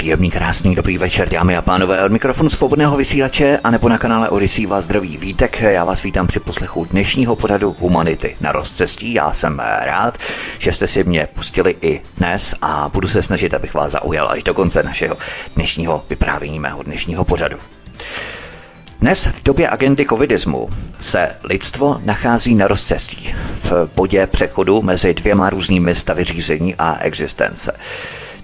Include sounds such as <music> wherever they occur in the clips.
Příjemný, krásný, dobrý večer, dámy a pánové, od mikrofonu svobodného vysílače a nebo na kanále Odyssey vás zdraví Vítek. Já vás vítám při poslechu dnešního pořadu Humanity na rozcestí. Já jsem rád, že jste si mě pustili i dnes a budu se snažit, abych vás zaujal až do konce našeho dnešního vyprávění mého dnešního pořadu. Dnes v době agendy covidismu se lidstvo nachází na rozcestí, v bodě přechodu mezi dvěma různými stavy řízení a existence.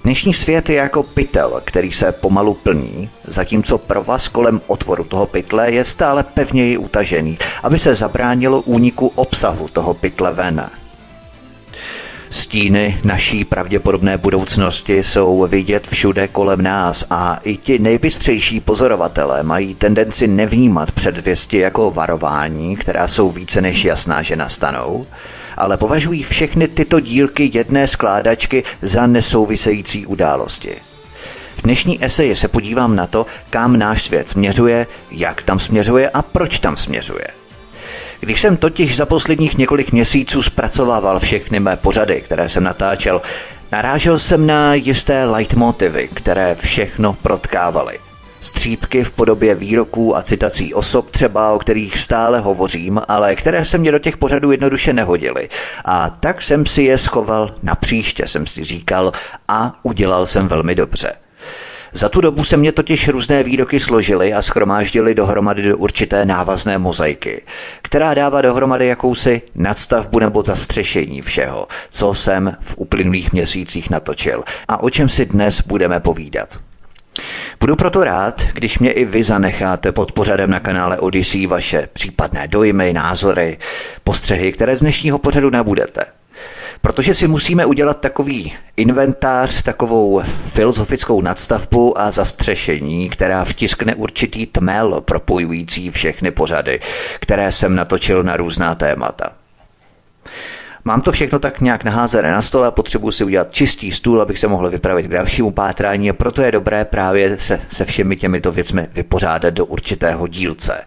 Dnešní svět je jako pytel, který se pomalu plní, zatímco provaz kolem otvoru toho pytle je stále pevněji utažený, aby se zabránilo úniku obsahu toho pytle ven. Stíny naší pravděpodobné budoucnosti jsou vidět všude kolem nás a i ti nejbystřejší pozorovatelé mají tendenci nevnímat předvěsti jako varování, která jsou více než jasná, že nastanou, ale považují všechny tyto dílky jedné skládačky za nesouvisející události. V dnešní eseji se podívám na to, kam náš svět směřuje, jak tam směřuje a proč tam směřuje. Když jsem totiž za posledních několik měsíců zpracovával všechny mé pořady, které jsem natáčel, narážel jsem na jisté leitmotivy, které všechno protkávaly. Střípky v podobě výroků a citací osob třeba, o kterých stále hovořím, ale které se mě do těch pořadů jednoduše nehodily. A tak jsem si je schoval na příště, jsem si říkal, a udělal jsem velmi dobře. Za tu dobu se mě totiž různé výroky složily a schromáždily dohromady do určité návazné mozaiky, která dává dohromady jakousi nadstavbu nebo zastřešení všeho, co jsem v uplynulých měsících natočil a o čem si dnes budeme povídat. Budu proto rád, když mě i vy zanecháte pod pořadem na kanále Odyssey vaše případné dojmy, názory, postřehy, které z dnešního pořadu nabudete. Protože si musíme udělat takový inventář, takovou filozofickou nadstavbu a zastřešení, která vtiskne určitý tmel propojující všechny pořady, které jsem natočil na různá témata. Mám to všechno tak nějak naházené na stole a potřebuji si udělat čistý stůl, abych se mohl vypravit k dalšímu pátrání a proto je dobré právě se, se všemi těmito věcmi vypořádat do určitého dílce.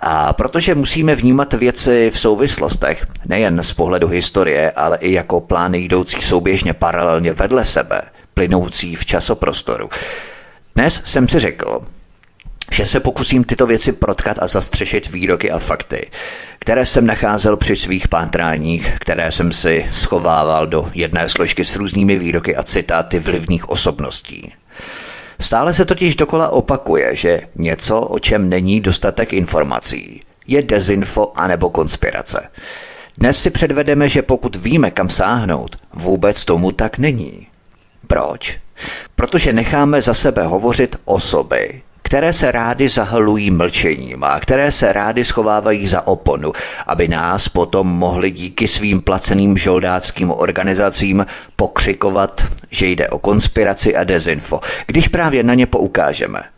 A protože musíme vnímat věci v souvislostech, nejen z pohledu historie, ale i jako plány jdoucí souběžně paralelně vedle sebe, plynoucí v časoprostoru. Dnes jsem si řekl, že se pokusím tyto věci protkat a zastřešit výroky a fakty, které jsem nacházel při svých pátráních, které jsem si schovával do jedné složky s různými výroky a citáty vlivných osobností. Stále se totiž dokola opakuje, že něco, o čem není dostatek informací, je dezinfo anebo konspirace. Dnes si předvedeme, že pokud víme, kam sáhnout, vůbec tomu tak není. Proč? Protože necháme za sebe hovořit osoby, které se rády zahalují mlčením a které se rády schovávají za oponu, aby nás potom mohli díky svým placeným žoldáckým organizacím pokřikovat, že jde o konspiraci a dezinfo, když právě na ně poukážeme.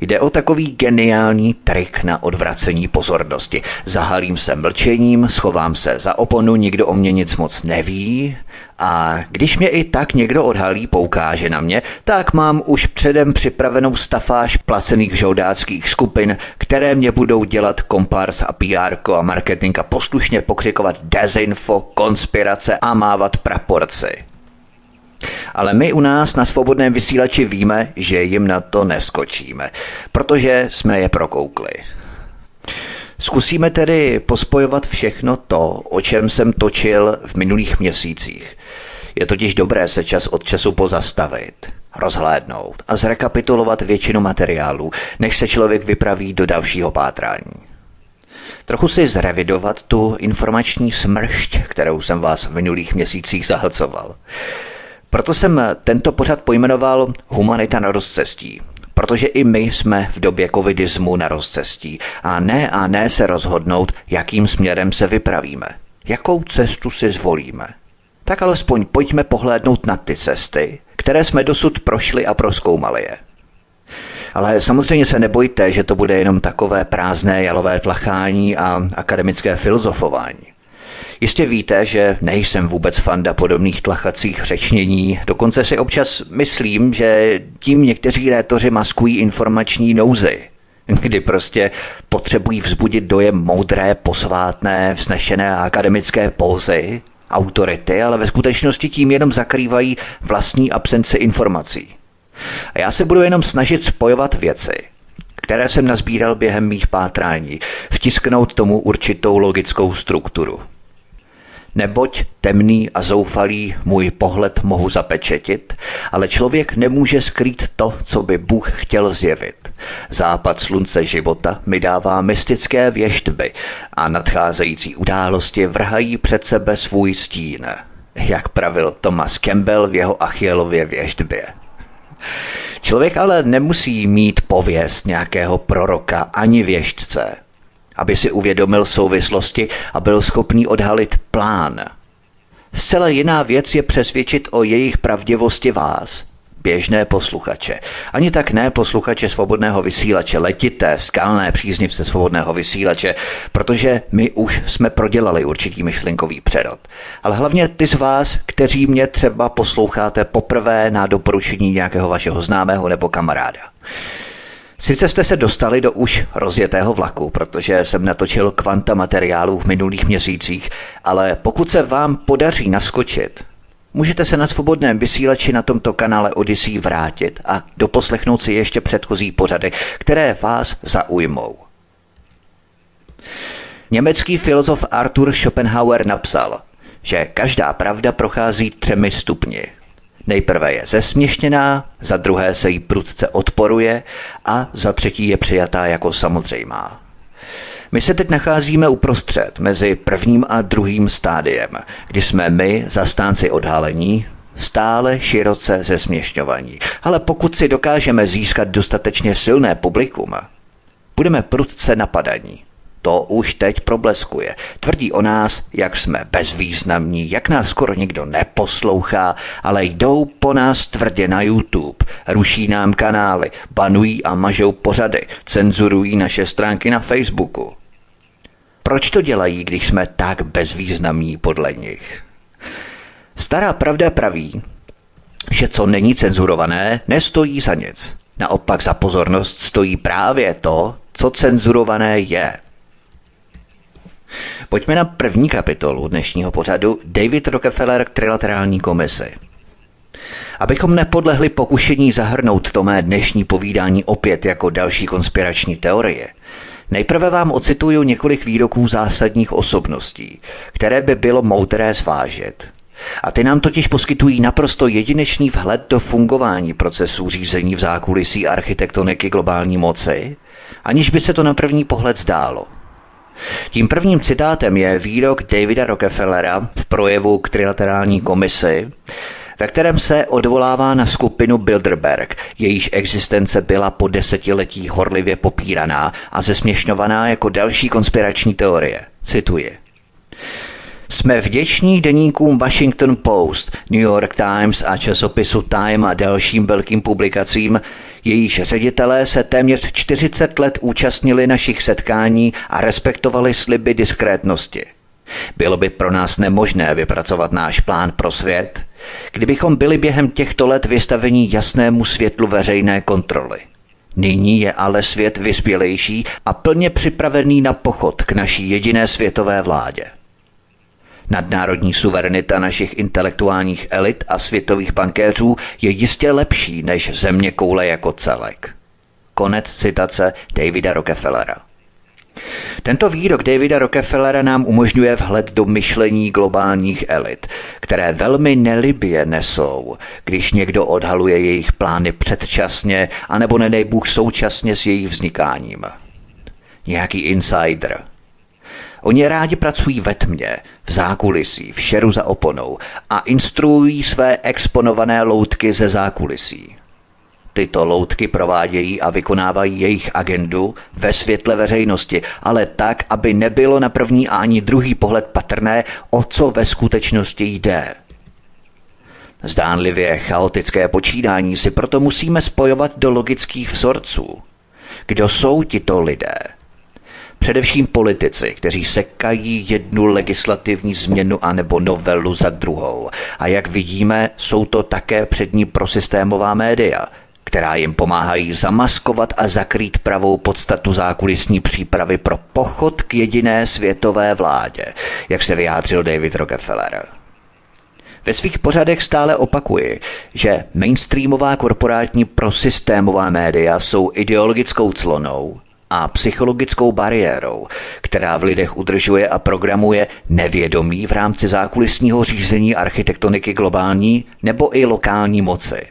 Jde o takový geniální trik na odvracení pozornosti. Zahalím se mlčením, schovám se za oponu, nikdo o mě nic moc neví a když mě i tak někdo odhalí, poukáže na mě, tak mám už předem připravenou stafáž placených žoldáckých skupin, které mě budou dělat kompars a PR a marketing a poslušně pokřikovat dezinfo, konspirace a mávat praporci. Ale my u nás na svobodném vysílači víme, že jim na to neskočíme, protože jsme je prokoukli. Zkusíme tedy pospojovat všechno to, o čem jsem točil v minulých měsících. Je totiž dobré se čas od času pozastavit, rozhlédnout a zrekapitulovat většinu materiálů, než se člověk vypraví do dalšího pátrání. Trochu si zrevidovat tu informační smršť, kterou jsem vás v minulých měsících zahlcoval. Proto jsem tento pořad pojmenoval Humanita na rozcestí, protože i my jsme v době covidismu na rozcestí a ne a ne se rozhodnout, jakým směrem se vypravíme, jakou cestu si zvolíme. Tak alespoň pojďme pohlédnout na ty cesty, které jsme dosud prošli a proskoumali je. Ale samozřejmě se nebojte, že to bude jenom takové prázdné jalové tlachání a akademické filozofování. Jistě víte, že nejsem vůbec fanda podobných tlachacích řečnění, dokonce si občas myslím, že tím někteří rétoři maskují informační nouzy, kdy prostě potřebují vzbudit dojem moudré, posvátné, vznešené akademické pózy, autority, ale ve skutečnosti tím jenom zakrývají vlastní absenci informací. A já se budu jenom snažit spojovat věci, které jsem nazbíral během mých pátrání, vtisknout tomu určitou logickou strukturu. Neboť temný a zoufalý můj pohled mohu zapečetit, ale člověk nemůže skrýt to, co by Bůh chtěl zjevit. Západ slunce života mi dává mystické věštby a nadcházející události vrhají před sebe svůj stín, jak pravil Thomas Campbell v jeho Achielově věštbě. Člověk ale nemusí mít pověst nějakého proroka ani věštce, aby si uvědomil souvislosti a byl schopný odhalit plán. Zcela jiná věc je přesvědčit o jejich pravdivosti vás, běžné posluchače. Ani tak ne posluchače svobodného vysílače, letité, skalné příznivce svobodného vysílače, protože my už jsme prodělali určitý myšlenkový přerod. Ale hlavně ty z vás, kteří mě třeba posloucháte poprvé na doporučení nějakého vašeho známého nebo kamaráda. Sice jste se dostali do už rozjetého vlaku, protože jsem natočil kvanta materiálů v minulých měsících, ale pokud se vám podaří naskočit, můžete se na svobodném vysílači na tomto kanále Odyssey vrátit a doposlechnout si ještě předchozí pořady, které vás zaujmou. Německý filozof Arthur Schopenhauer napsal, že každá pravda prochází třemi stupni – Nejprve je zesměšněná, za druhé se jí prudce odporuje a za třetí je přijatá jako samozřejmá. My se teď nacházíme uprostřed mezi prvním a druhým stádiem, kdy jsme my, zastánci odhalení, stále široce zesměšňovaní. Ale pokud si dokážeme získat dostatečně silné publikum, budeme prudce napadaní. To už teď probleskuje. Tvrdí o nás, jak jsme bezvýznamní, jak nás skoro nikdo neposlouchá, ale jdou po nás tvrdě na YouTube, ruší nám kanály, banují a mažou pořady, cenzurují naše stránky na Facebooku. Proč to dělají, když jsme tak bezvýznamní podle nich? Stará pravda praví, že co není cenzurované, nestojí za nic. Naopak za pozornost stojí právě to, co cenzurované je. Pojďme na první kapitolu dnešního pořadu David Rockefeller k trilaterální komisi. Abychom nepodlehli pokušení zahrnout to mé dnešní povídání opět jako další konspirační teorie, nejprve vám ocituju několik výroků zásadních osobností, které by bylo moudré zvážit. A ty nám totiž poskytují naprosto jedinečný vhled do fungování procesů řízení v zákulisí architektoniky globální moci, aniž by se to na první pohled zdálo – tím prvním citátem je výrok Davida Rockefellera v projevu k trilaterální komisi, ve kterém se odvolává na skupinu Bilderberg, jejíž existence byla po desetiletí horlivě popíraná a zesměšňovaná jako další konspirační teorie. Cituji. Jsme vděční deníkům Washington Post, New York Times a časopisu Time a dalším velkým publikacím, jejíž ředitelé se téměř 40 let účastnili našich setkání a respektovali sliby diskrétnosti. Bylo by pro nás nemožné vypracovat náš plán pro svět, kdybychom byli během těchto let vystaveni jasnému světlu veřejné kontroly. Nyní je ale svět vyspělejší a plně připravený na pochod k naší jediné světové vládě. Nadnárodní suverenita našich intelektuálních elit a světových bankéřů je jistě lepší než země koule jako celek. Konec citace Davida Rockefellera. Tento výrok Davida Rockefellera nám umožňuje vhled do myšlení globálních elit, které velmi nelibě nesou, když někdo odhaluje jejich plány předčasně, anebo nedej Bůh současně s jejich vznikáním. Nějaký insider – Oni rádi pracují ve tmě, v zákulisí, v šeru za oponou a instruují své exponované loutky ze zákulisí. Tyto loutky provádějí a vykonávají jejich agendu ve světle veřejnosti, ale tak, aby nebylo na první a ani druhý pohled patrné, o co ve skutečnosti jde. Zdánlivě chaotické počítání si proto musíme spojovat do logických vzorců. Kdo jsou tito lidé? Především politici, kteří sekají jednu legislativní změnu anebo novelu za druhou. A jak vidíme, jsou to také přední prosystémová média, která jim pomáhají zamaskovat a zakrýt pravou podstatu zákulisní přípravy pro pochod k jediné světové vládě, jak se vyjádřil David Rockefeller. Ve svých pořadech stále opakuji, že mainstreamová korporátní prosystémová média jsou ideologickou clonou a psychologickou bariérou, která v lidech udržuje a programuje nevědomí v rámci zákulisního řízení architektoniky globální nebo i lokální moci.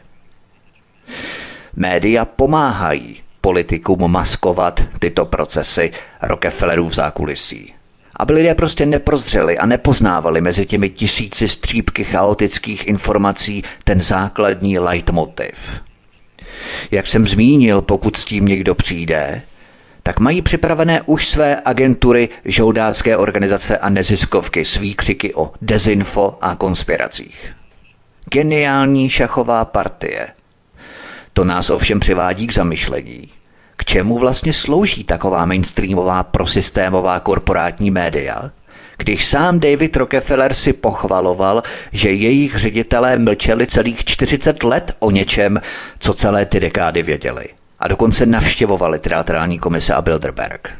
Média pomáhají politikům maskovat tyto procesy Rockefellerů v zákulisí. Aby lidé prostě neprozřeli a nepoznávali mezi těmi tisíci střípky chaotických informací ten základní leitmotiv. Jak jsem zmínil, pokud s tím někdo přijde, tak mají připravené už své agentury, žoldácké organizace a neziskovky svý křiky o dezinfo a konspiracích. Geniální šachová partie – to nás ovšem přivádí k zamyšlení. K čemu vlastně slouží taková mainstreamová prosystémová korporátní média, když sám David Rockefeller si pochvaloval, že jejich ředitelé mlčeli celých 40 let o něčem, co celé ty dekády věděli. A dokonce navštěvovali teatrální komise a Bilderberg.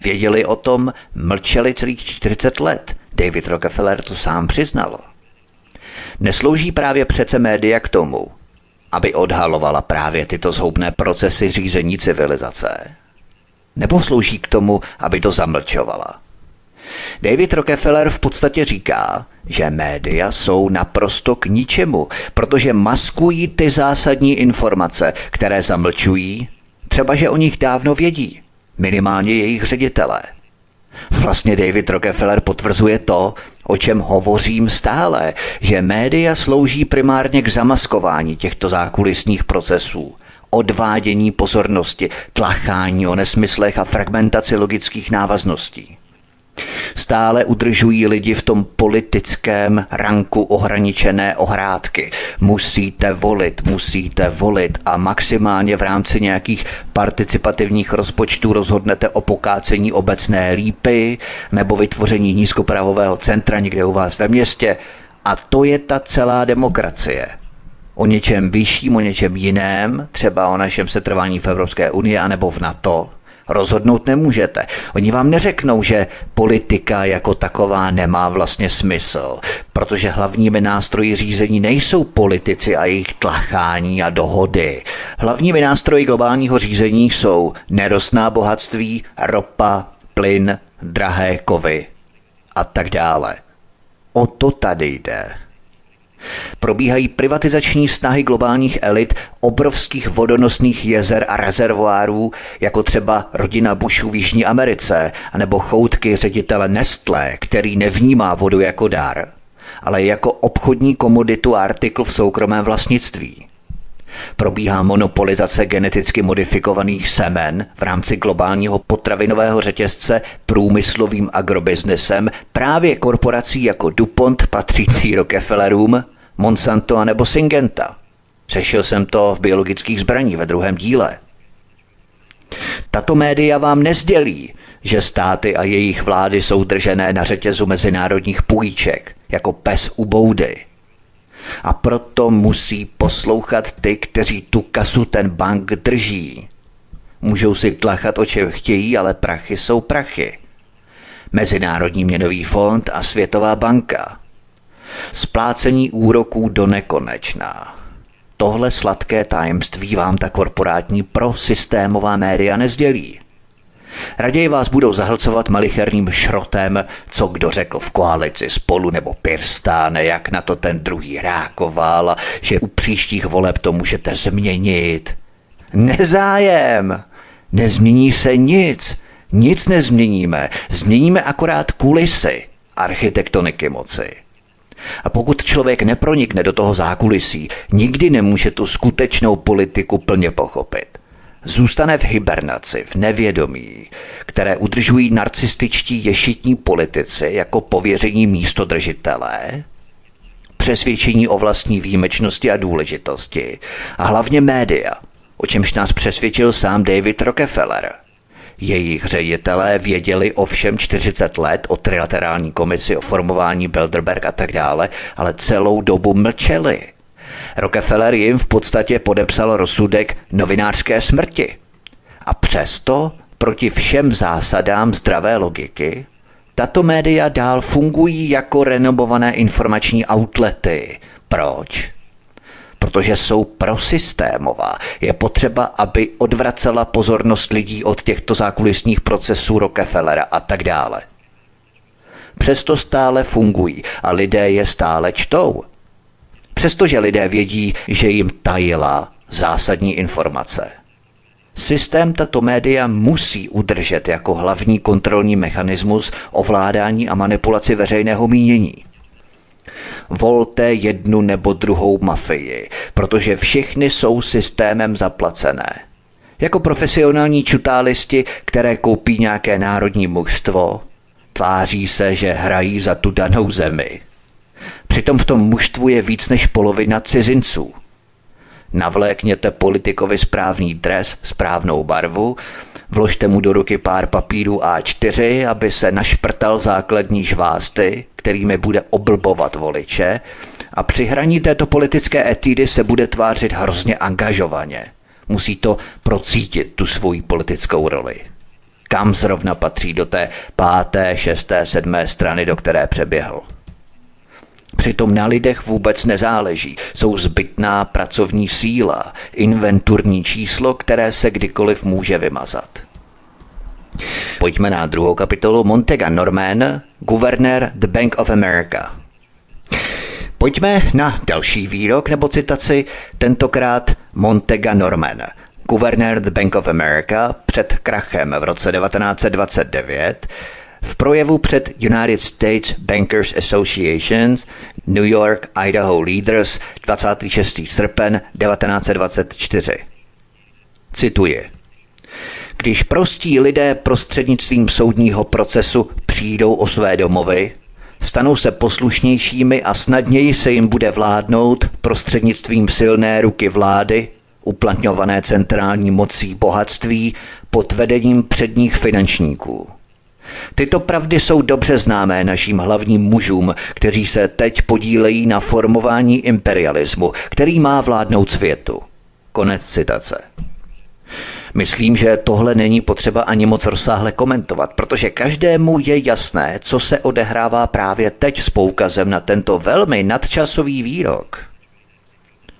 Věděli o tom, mlčeli celých 40 let. David Rockefeller to sám přiznal. Neslouží právě přece média k tomu, aby odhalovala právě tyto zhoubné procesy řízení civilizace? Nebo slouží k tomu, aby to zamlčovala? David Rockefeller v podstatě říká, že média jsou naprosto k ničemu, protože maskují ty zásadní informace, které zamlčují, třeba že o nich dávno vědí, minimálně jejich ředitelé. Vlastně David Rockefeller potvrzuje to, o čem hovořím stále, že média slouží primárně k zamaskování těchto zákulisních procesů, odvádění pozornosti, tlachání o nesmyslech a fragmentaci logických návazností. Stále udržují lidi v tom politickém ranku ohraničené ohrádky. Musíte volit, musíte volit a maximálně v rámci nějakých participativních rozpočtů rozhodnete o pokácení obecné lípy nebo vytvoření nízkopravového centra někde u vás ve městě. A to je ta celá demokracie o něčem vyšším, o něčem jiném, třeba o našem setrvání v Evropské unii anebo v NATO, rozhodnout nemůžete. Oni vám neřeknou, že politika jako taková nemá vlastně smysl, protože hlavními nástroji řízení nejsou politici a jejich tlachání a dohody. Hlavními nástroji globálního řízení jsou nerostná bohatství, ropa, plyn, drahé kovy a tak dále. O to tady jde. Probíhají privatizační snahy globálních elit obrovských vodonosných jezer a rezervoárů, jako třeba rodina Bushů v Jižní Americe, anebo choutky ředitele Nestlé, který nevnímá vodu jako dar, ale jako obchodní komoditu a artikl v soukromém vlastnictví. Probíhá monopolizace geneticky modifikovaných semen v rámci globálního potravinového řetězce průmyslovým agrobiznesem právě korporací jako DuPont patřící Rockefellerům, Monsanto a nebo Syngenta. Řešil jsem to v biologických zbraních ve druhém díle. Tato média vám nezdělí, že státy a jejich vlády jsou držené na řetězu mezinárodních půjček, jako pes u boudy – a proto musí poslouchat ty, kteří tu kasu ten bank drží. Můžou si tlachat o čem chtějí, ale prachy jsou prachy. Mezinárodní měnový fond a Světová banka. Splácení úroků do nekonečná. Tohle sladké tajemství vám ta korporátní prosystémová média nezdělí. Raději vás budou zahlcovat malicherným šrotem, co kdo řekl v koalici spolu nebo Pirstáne, jak na to ten druhý rákoval, že u příštích voleb to můžete změnit. Nezájem! Nezmění se nic. Nic nezměníme. Změníme akorát kulisy architektoniky moci. A pokud člověk nepronikne do toho zákulisí, nikdy nemůže tu skutečnou politiku plně pochopit zůstane v hibernaci, v nevědomí, které udržují narcističtí ješitní politici jako pověření místodržitelé, přesvědčení o vlastní výjimečnosti a důležitosti a hlavně média, o čemž nás přesvědčil sám David Rockefeller, Jejich ředitelé věděli o všem 40 let o trilaterální komisi, o formování Bilderberg a tak dále, ale celou dobu mlčeli. Rockefeller jim v podstatě podepsal rozsudek novinářské smrti. A přesto, proti všem zásadám zdravé logiky, tato média dál fungují jako renomované informační outlety. Proč? protože jsou prosystémová. Je potřeba, aby odvracela pozornost lidí od těchto zákulisních procesů Rockefellera a tak dále. Přesto stále fungují a lidé je stále čtou. Přestože lidé vědí, že jim tajila zásadní informace. Systém tato média musí udržet jako hlavní kontrolní mechanismus ovládání a manipulaci veřejného mínění volte jednu nebo druhou mafii, protože všichni jsou systémem zaplacené. Jako profesionální čutálisti, které koupí nějaké národní mužstvo, tváří se, že hrají za tu danou zemi. Přitom v tom mužstvu je víc než polovina cizinců. Navlékněte politikovi správný dres, správnou barvu, vložte mu do ruky pár papírů A4, aby se našprtal základní žvásty, kterými bude oblbovat voliče a při hraní této politické etidy se bude tvářit hrozně angažovaně. Musí to procítit, tu svoji politickou roli. Kam zrovna patří do té páté, šesté, sedmé strany, do které přeběhl. Přitom na lidech vůbec nezáleží. Jsou zbytná pracovní síla, inventurní číslo, které se kdykoliv může vymazat. Pojďme na druhou kapitolu Montega Norman, guvernér The Bank of America. Pojďme na další výrok nebo citaci, tentokrát Montega Norman, guvernér The Bank of America před krachem v roce 1929, v projevu před United States Bankers Association New York Idaho Leaders 26. srpen 1924. Cituji. Když prostí lidé prostřednictvím soudního procesu přijdou o své domovy, stanou se poslušnějšími a snadněji se jim bude vládnout prostřednictvím silné ruky vlády, uplatňované centrální mocí bohatství pod vedením předních finančníků. Tyto pravdy jsou dobře známé našim hlavním mužům, kteří se teď podílejí na formování imperialismu, který má vládnout světu. Konec citace. Myslím, že tohle není potřeba ani moc rozsáhle komentovat, protože každému je jasné, co se odehrává právě teď s poukazem na tento velmi nadčasový výrok.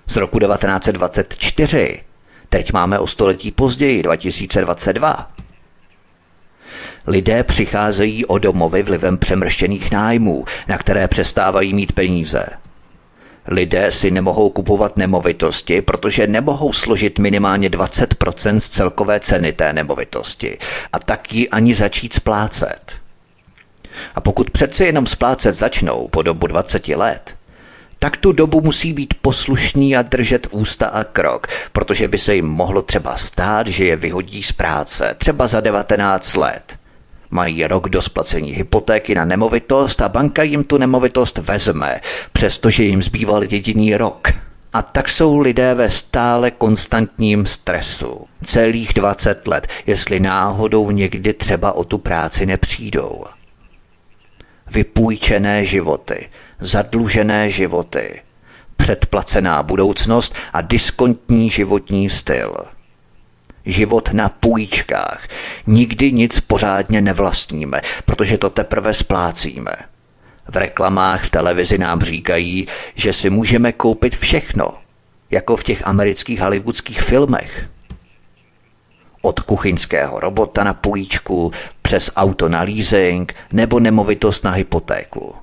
Z roku 1924. Teď máme o století později, 2022. Lidé přicházejí o domovy vlivem přemrštěných nájmů, na které přestávají mít peníze. Lidé si nemohou kupovat nemovitosti, protože nemohou složit minimálně 20% z celkové ceny té nemovitosti a tak ji ani začít splácet. A pokud přeci jenom splácet začnou po dobu 20 let, tak tu dobu musí být poslušný a držet ústa a krok, protože by se jim mohlo třeba stát, že je vyhodí z práce, třeba za 19 let. Mají rok do splacení hypotéky na nemovitost a banka jim tu nemovitost vezme, přestože jim zbýval jediný rok. A tak jsou lidé ve stále konstantním stresu. Celých 20 let, jestli náhodou někdy třeba o tu práci nepřijdou. Vypůjčené životy, zadlužené životy, předplacená budoucnost a diskontní životní styl – život na půjčkách. Nikdy nic pořádně nevlastníme, protože to teprve splácíme. V reklamách v televizi nám říkají, že si můžeme koupit všechno, jako v těch amerických hollywoodských filmech. Od kuchyňského robota na půjčku, přes auto na leasing nebo nemovitost na hypotéku.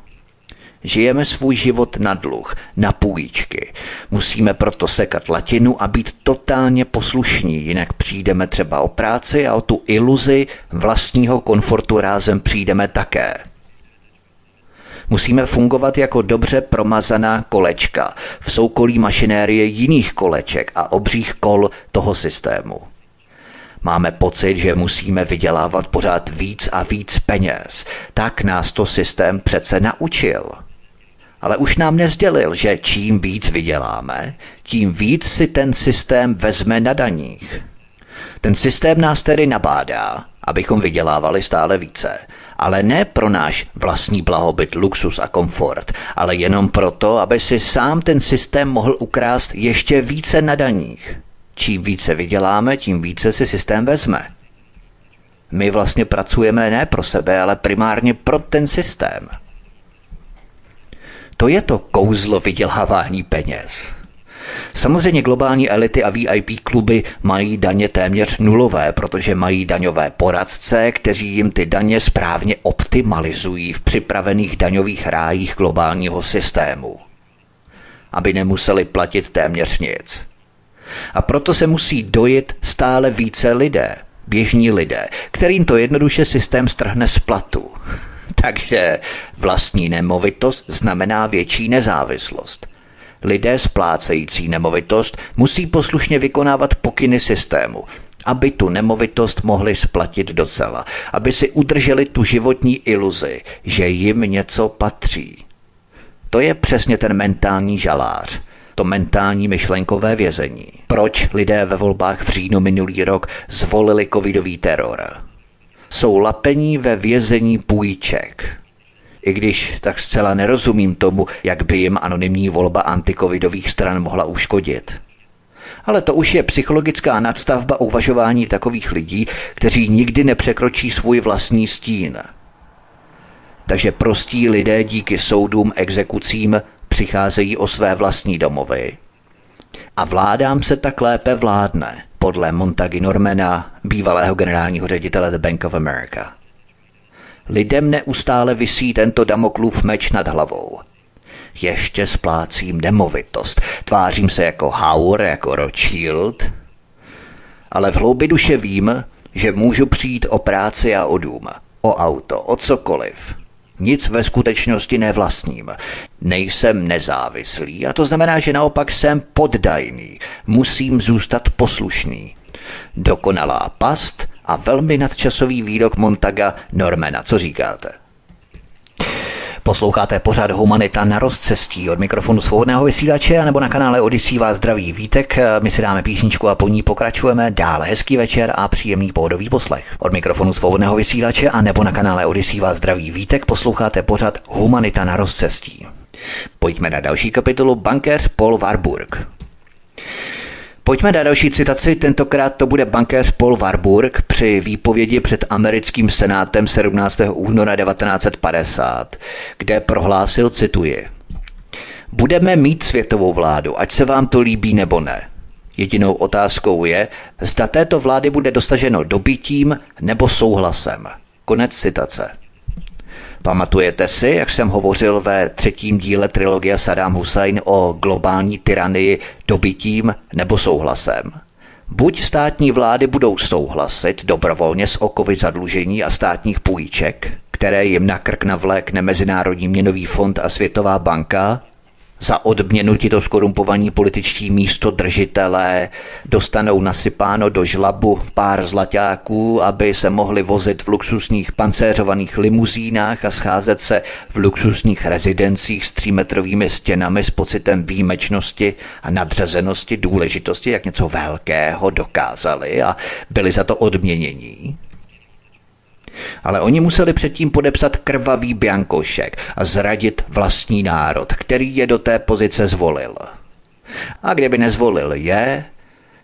Žijeme svůj život na dluh, na půjčky. Musíme proto sekat latinu a být totálně poslušní, jinak přijdeme třeba o práci a o tu iluzi vlastního komfortu rázem přijdeme také. Musíme fungovat jako dobře promazaná kolečka v soukolí mašinérie jiných koleček a obřích kol toho systému. Máme pocit, že musíme vydělávat pořád víc a víc peněz. Tak nás to systém přece naučil ale už nám nezdělil, že čím víc vyděláme, tím víc si ten systém vezme na daních. Ten systém nás tedy nabádá, abychom vydělávali stále více. Ale ne pro náš vlastní blahobyt, luxus a komfort, ale jenom proto, aby si sám ten systém mohl ukrást ještě více na daních. Čím více vyděláme, tím více si systém vezme. My vlastně pracujeme ne pro sebe, ale primárně pro ten systém. To je to kouzlo vydělávání peněz. Samozřejmě globální elity a VIP kluby mají daně téměř nulové, protože mají daňové poradce, kteří jim ty daně správně optimalizují v připravených daňových rájích globálního systému. Aby nemuseli platit téměř nic. A proto se musí dojít stále více lidé, běžní lidé, kterým to jednoduše systém strhne z platu. <laughs> Takže vlastní nemovitost znamená větší nezávislost. Lidé splácející nemovitost musí poslušně vykonávat pokyny systému, aby tu nemovitost mohli splatit docela, aby si udrželi tu životní iluzi, že jim něco patří. To je přesně ten mentální žalář, to mentální myšlenkové vězení. Proč lidé ve volbách v říjnu minulý rok zvolili covidový teror? Jsou lapení ve vězení půjček. I když tak zcela nerozumím tomu, jak by jim anonymní volba antikovidových stran mohla uškodit. Ale to už je psychologická nadstavba uvažování takových lidí, kteří nikdy nepřekročí svůj vlastní stín. Takže prostí lidé díky soudům, exekucím přicházejí o své vlastní domovy. A vládám se tak lépe vládne, podle Montagi Normana, bývalého generálního ředitele The Bank of America. Lidem neustále visí tento damoklův meč nad hlavou. Ještě splácím nemovitost, tvářím se jako Hauer, jako Rothschild, ale v hloubi duše vím, že můžu přijít o práci a o dům, o auto, o cokoliv – nic ve skutečnosti nevlastním. Nejsem nezávislý a to znamená, že naopak jsem poddajný. Musím zůstat poslušný. Dokonalá past a velmi nadčasový výrok Montaga Normana. Co říkáte? Posloucháte pořád Humanita na rozcestí od mikrofonu svobodného vysílače nebo na kanále Odisí vás zdraví Vítek. My si dáme písničku a po ní pokračujeme. Dále hezký večer a příjemný pohodový poslech. Od mikrofonu svobodného vysílače a nebo na kanále Odisí vás zdraví Vítek posloucháte pořád Humanita na rozcestí. Pojďme na další kapitolu Bankéř Paul Warburg. Pojďme na další citaci, tentokrát to bude bankéř Paul Warburg při výpovědi před americkým senátem 17. února 1950, kde prohlásil, cituji, Budeme mít světovou vládu, ať se vám to líbí nebo ne. Jedinou otázkou je, zda této vlády bude dosaženo dobytím nebo souhlasem. Konec citace. Pamatujete si, jak jsem hovořil ve třetím díle trilogie Saddam Hussein o globální tyranii dobytím nebo souhlasem? Buď státní vlády budou souhlasit dobrovolně s okovy zadlužení a státních půjček, které jim na krk navlékne Mezinárodní měnový fond a Světová banka, za odměnu tito skorumpovaní političtí místodržitelé dostanou nasypáno do žlabu pár zlaťáků, aby se mohli vozit v luxusních pancéřovaných limuzínách a scházet se v luxusních rezidencích s třímetrovými stěnami s pocitem výjimečnosti a nadřazenosti důležitosti, jak něco velkého dokázali a byli za to odměnění. Ale oni museli předtím podepsat krvavý biankošek a zradit vlastní národ, který je do té pozice zvolil. A kdyby nezvolil je,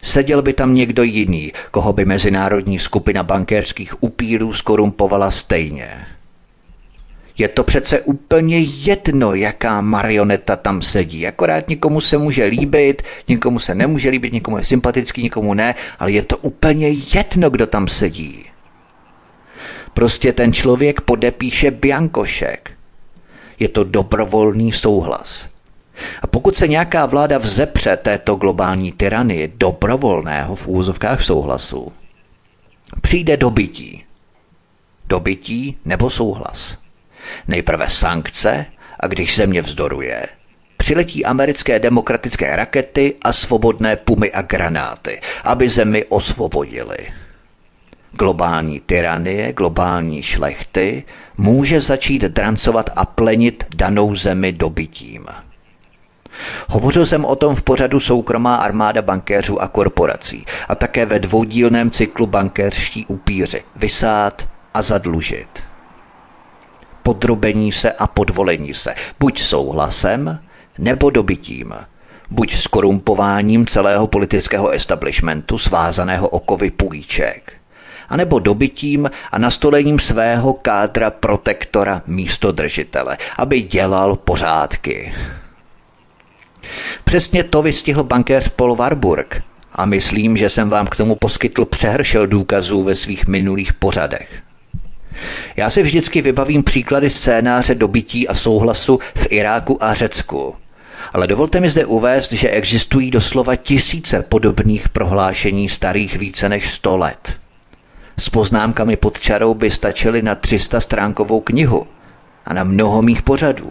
seděl by tam někdo jiný, koho by mezinárodní skupina bankéřských upírů skorumpovala stejně. Je to přece úplně jedno, jaká marioneta tam sedí. Akorát někomu se může líbit, někomu se nemůže líbit, někomu je sympatický, někomu ne, ale je to úplně jedno, kdo tam sedí. Prostě ten člověk podepíše biankošek. Je to dobrovolný souhlas. A pokud se nějaká vláda vzepře této globální tyranii dobrovolného v úzovkách souhlasu, přijde dobytí. Dobytí nebo souhlas. Nejprve sankce a když země vzdoruje, přiletí americké demokratické rakety a svobodné pumy a granáty, aby zemi osvobodili globální tyranie, globální šlechty, může začít drancovat a plenit danou zemi dobytím. Hovořil jsem o tom v pořadu Soukromá armáda bankéřů a korporací a také ve dvoudílném cyklu Bankéřští upíři Vysát a zadlužit. Podrobení se a podvolení se, buď souhlasem, nebo dobytím, buď skorumpováním celého politického establishmentu svázaného okovy půjček, anebo dobytím a nastolením svého kádra protektora místo držitele, aby dělal pořádky. Přesně to vystihl bankéř Paul Warburg a myslím, že jsem vám k tomu poskytl přehršel důkazů ve svých minulých pořadech. Já si vždycky vybavím příklady scénáře dobytí a souhlasu v Iráku a Řecku. Ale dovolte mi zde uvést, že existují doslova tisíce podobných prohlášení starých více než 100 let. S poznámkami pod čarou by stačily na 300 stránkovou knihu a na mnoho mých pořadů.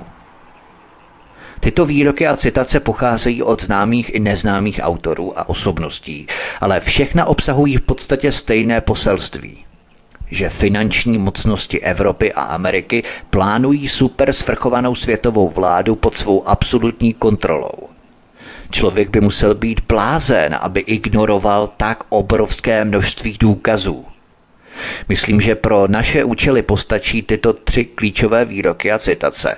Tyto výroky a citace pocházejí od známých i neznámých autorů a osobností, ale všechna obsahují v podstatě stejné poselství že finanční mocnosti Evropy a Ameriky plánují super svrchovanou světovou vládu pod svou absolutní kontrolou. Člověk by musel být blázen, aby ignoroval tak obrovské množství důkazů. Myslím, že pro naše účely postačí tyto tři klíčové výroky a citace,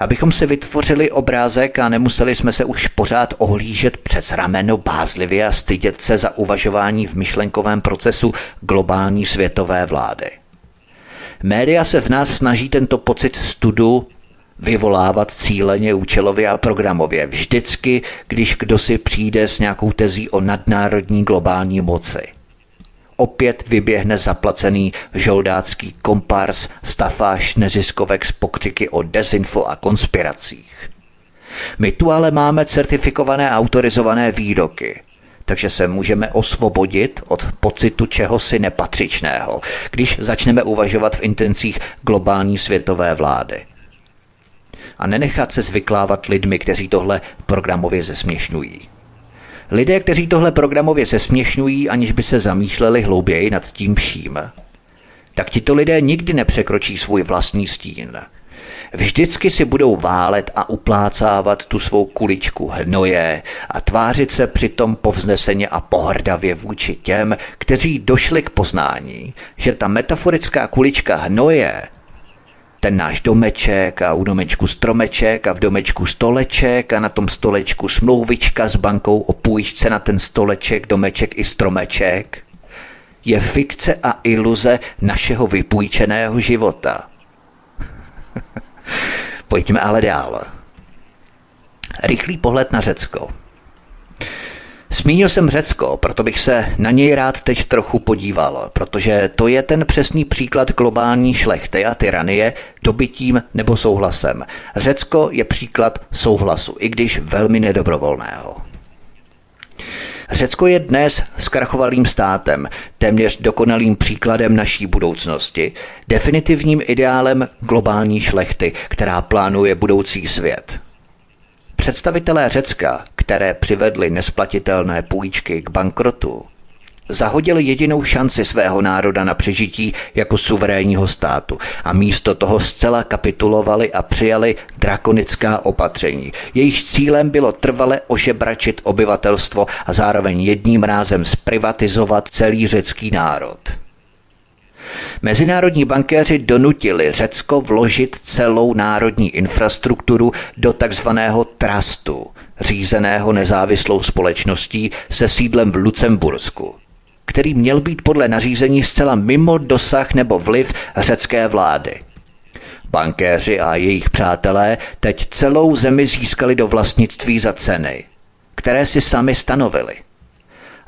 abychom si vytvořili obrázek a nemuseli jsme se už pořád ohlížet přes rameno bázlivě a stydět se za uvažování v myšlenkovém procesu globální světové vlády. Média se v nás snaží tento pocit studu vyvolávat cíleně, účelově a programově. Vždycky, když kdo si přijde s nějakou tezí o nadnárodní globální moci – opět vyběhne zaplacený žoldácký kompars stafáž neziskovek z pokřiky o dezinfo a konspiracích. My tu ale máme certifikované autorizované výroky, takže se můžeme osvobodit od pocitu čehosi nepatřičného, když začneme uvažovat v intencích globální světové vlády. A nenechat se zvyklávat lidmi, kteří tohle programově zesměšňují. Lidé, kteří tohle programově zesměšňují, aniž by se zamýšleli hlouběji nad tím vším, tak tito lidé nikdy nepřekročí svůj vlastní stín. Vždycky si budou válet a uplácávat tu svou kuličku hnoje a tvářit se přitom povzneseně a pohrdavě vůči těm, kteří došli k poznání, že ta metaforická kulička hnoje ten náš domeček a u domečku stromeček a v domečku stoleček a na tom stolečku smlouvička s bankou o půjčce na ten stoleček, domeček i stromeček, je fikce a iluze našeho vypůjčeného života. <laughs> Pojďme ale dál. Rychlý pohled na Řecko. Zmínil jsem Řecko, proto bych se na něj rád teď trochu podíval, protože to je ten přesný příklad globální šlechty a tyranie dobytím nebo souhlasem. Řecko je příklad souhlasu, i když velmi nedobrovolného. Řecko je dnes zkrachovalým státem, téměř dokonalým příkladem naší budoucnosti, definitivním ideálem globální šlechty, která plánuje budoucí svět. Představitelé Řecka, které přivedly nesplatitelné půjčky k bankrotu, zahodili jedinou šanci svého národa na přežití jako suverénního státu a místo toho zcela kapitulovali a přijali drakonická opatření. Jejich cílem bylo trvale ožebračit obyvatelstvo a zároveň jedním rázem zprivatizovat celý řecký národ. Mezinárodní bankéři donutili Řecko vložit celou národní infrastrukturu do takzvaného trustu, řízeného nezávislou společností se sídlem v Lucembursku, který měl být podle nařízení zcela mimo dosah nebo vliv řecké vlády. Bankéři a jejich přátelé teď celou zemi získali do vlastnictví za ceny, které si sami stanovili –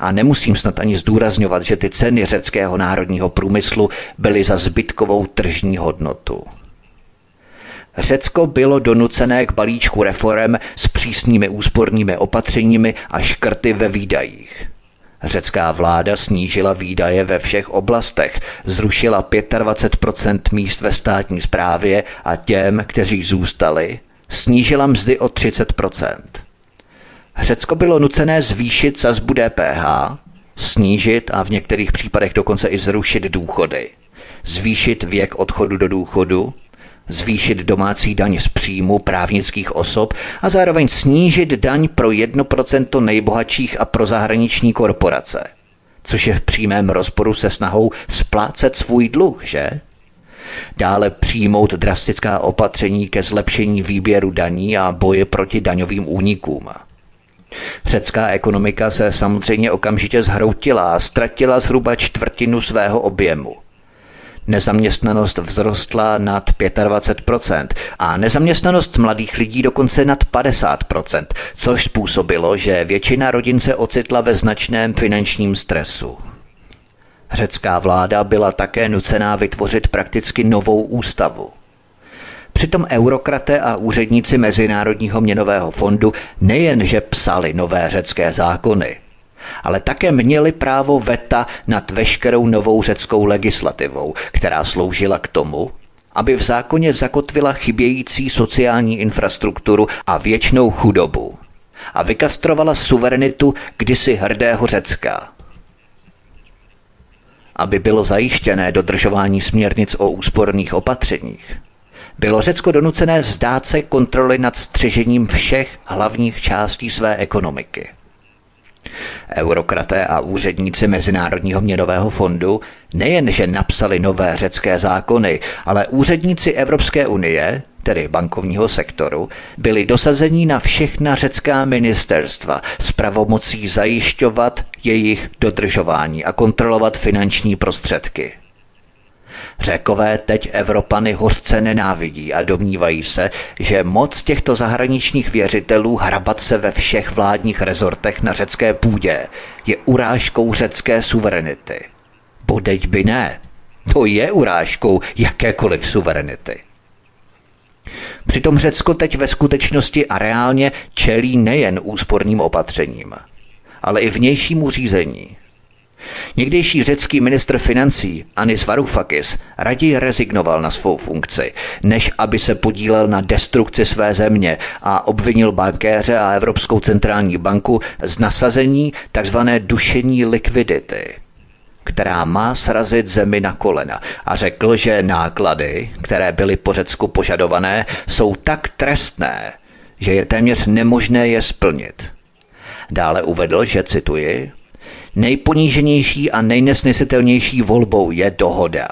a nemusím snad ani zdůrazňovat, že ty ceny řeckého národního průmyslu byly za zbytkovou tržní hodnotu. Řecko bylo donucené k balíčku reform s přísnými úspornými opatřeními a škrty ve výdajích. Řecká vláda snížila výdaje ve všech oblastech, zrušila 25% míst ve státní správě a těm, kteří zůstali, snížila mzdy o 30% Řecko bylo nucené zvýšit sazbu DPH, snížit a v některých případech dokonce i zrušit důchody, zvýšit věk odchodu do důchodu, zvýšit domácí daň z příjmu právnických osob a zároveň snížit daň pro 1% nejbohatších a pro zahraniční korporace. Což je v přímém rozporu se snahou splácet svůj dluh, že? Dále přijmout drastická opatření ke zlepšení výběru daní a boje proti daňovým únikům. Řecká ekonomika se samozřejmě okamžitě zhroutila a ztratila zhruba čtvrtinu svého objemu – Nezaměstnanost vzrostla nad 25% a nezaměstnanost mladých lidí dokonce nad 50%, což způsobilo, že většina rodin se ocitla ve značném finančním stresu. Řecká vláda byla také nucená vytvořit prakticky novou ústavu. Přitom eurokraté a úředníci Mezinárodního měnového fondu nejenže psali nové řecké zákony, ale také měli právo veta nad veškerou novou řeckou legislativou, která sloužila k tomu, aby v zákoně zakotvila chybějící sociální infrastrukturu a věčnou chudobu a vykastrovala suverenitu kdysi hrdého Řecka. Aby bylo zajištěné dodržování směrnic o úsporných opatřeních, bylo Řecko donucené zdát se kontroly nad střežením všech hlavních částí své ekonomiky – Eurokraté a úředníci Mezinárodního měnového fondu nejenže napsali nové řecké zákony, ale úředníci Evropské unie, tedy bankovního sektoru, byli dosazení na všechna řecká ministerstva s pravomocí zajišťovat jejich dodržování a kontrolovat finanční prostředky. Řekové teď Evropany hořce nenávidí a domnívají se, že moc těchto zahraničních věřitelů hrabat se ve všech vládních rezortech na řecké půdě je urážkou řecké suverenity. Bodeď by ne. To je urážkou jakékoliv suverenity. Přitom Řecko teď ve skutečnosti a reálně čelí nejen úsporným opatřením, ale i vnějšímu řízení, Někdejší řecký ministr financí Anis Varoufakis raději rezignoval na svou funkci, než aby se podílel na destrukci své země a obvinil bankéře a Evropskou centrální banku z nasazení tzv. dušení likvidity která má srazit zemi na kolena a řekl, že náklady, které byly po Řecku požadované, jsou tak trestné, že je téměř nemožné je splnit. Dále uvedl, že cituji, Nejponíženější a nejnesnesitelnější volbou je dohoda,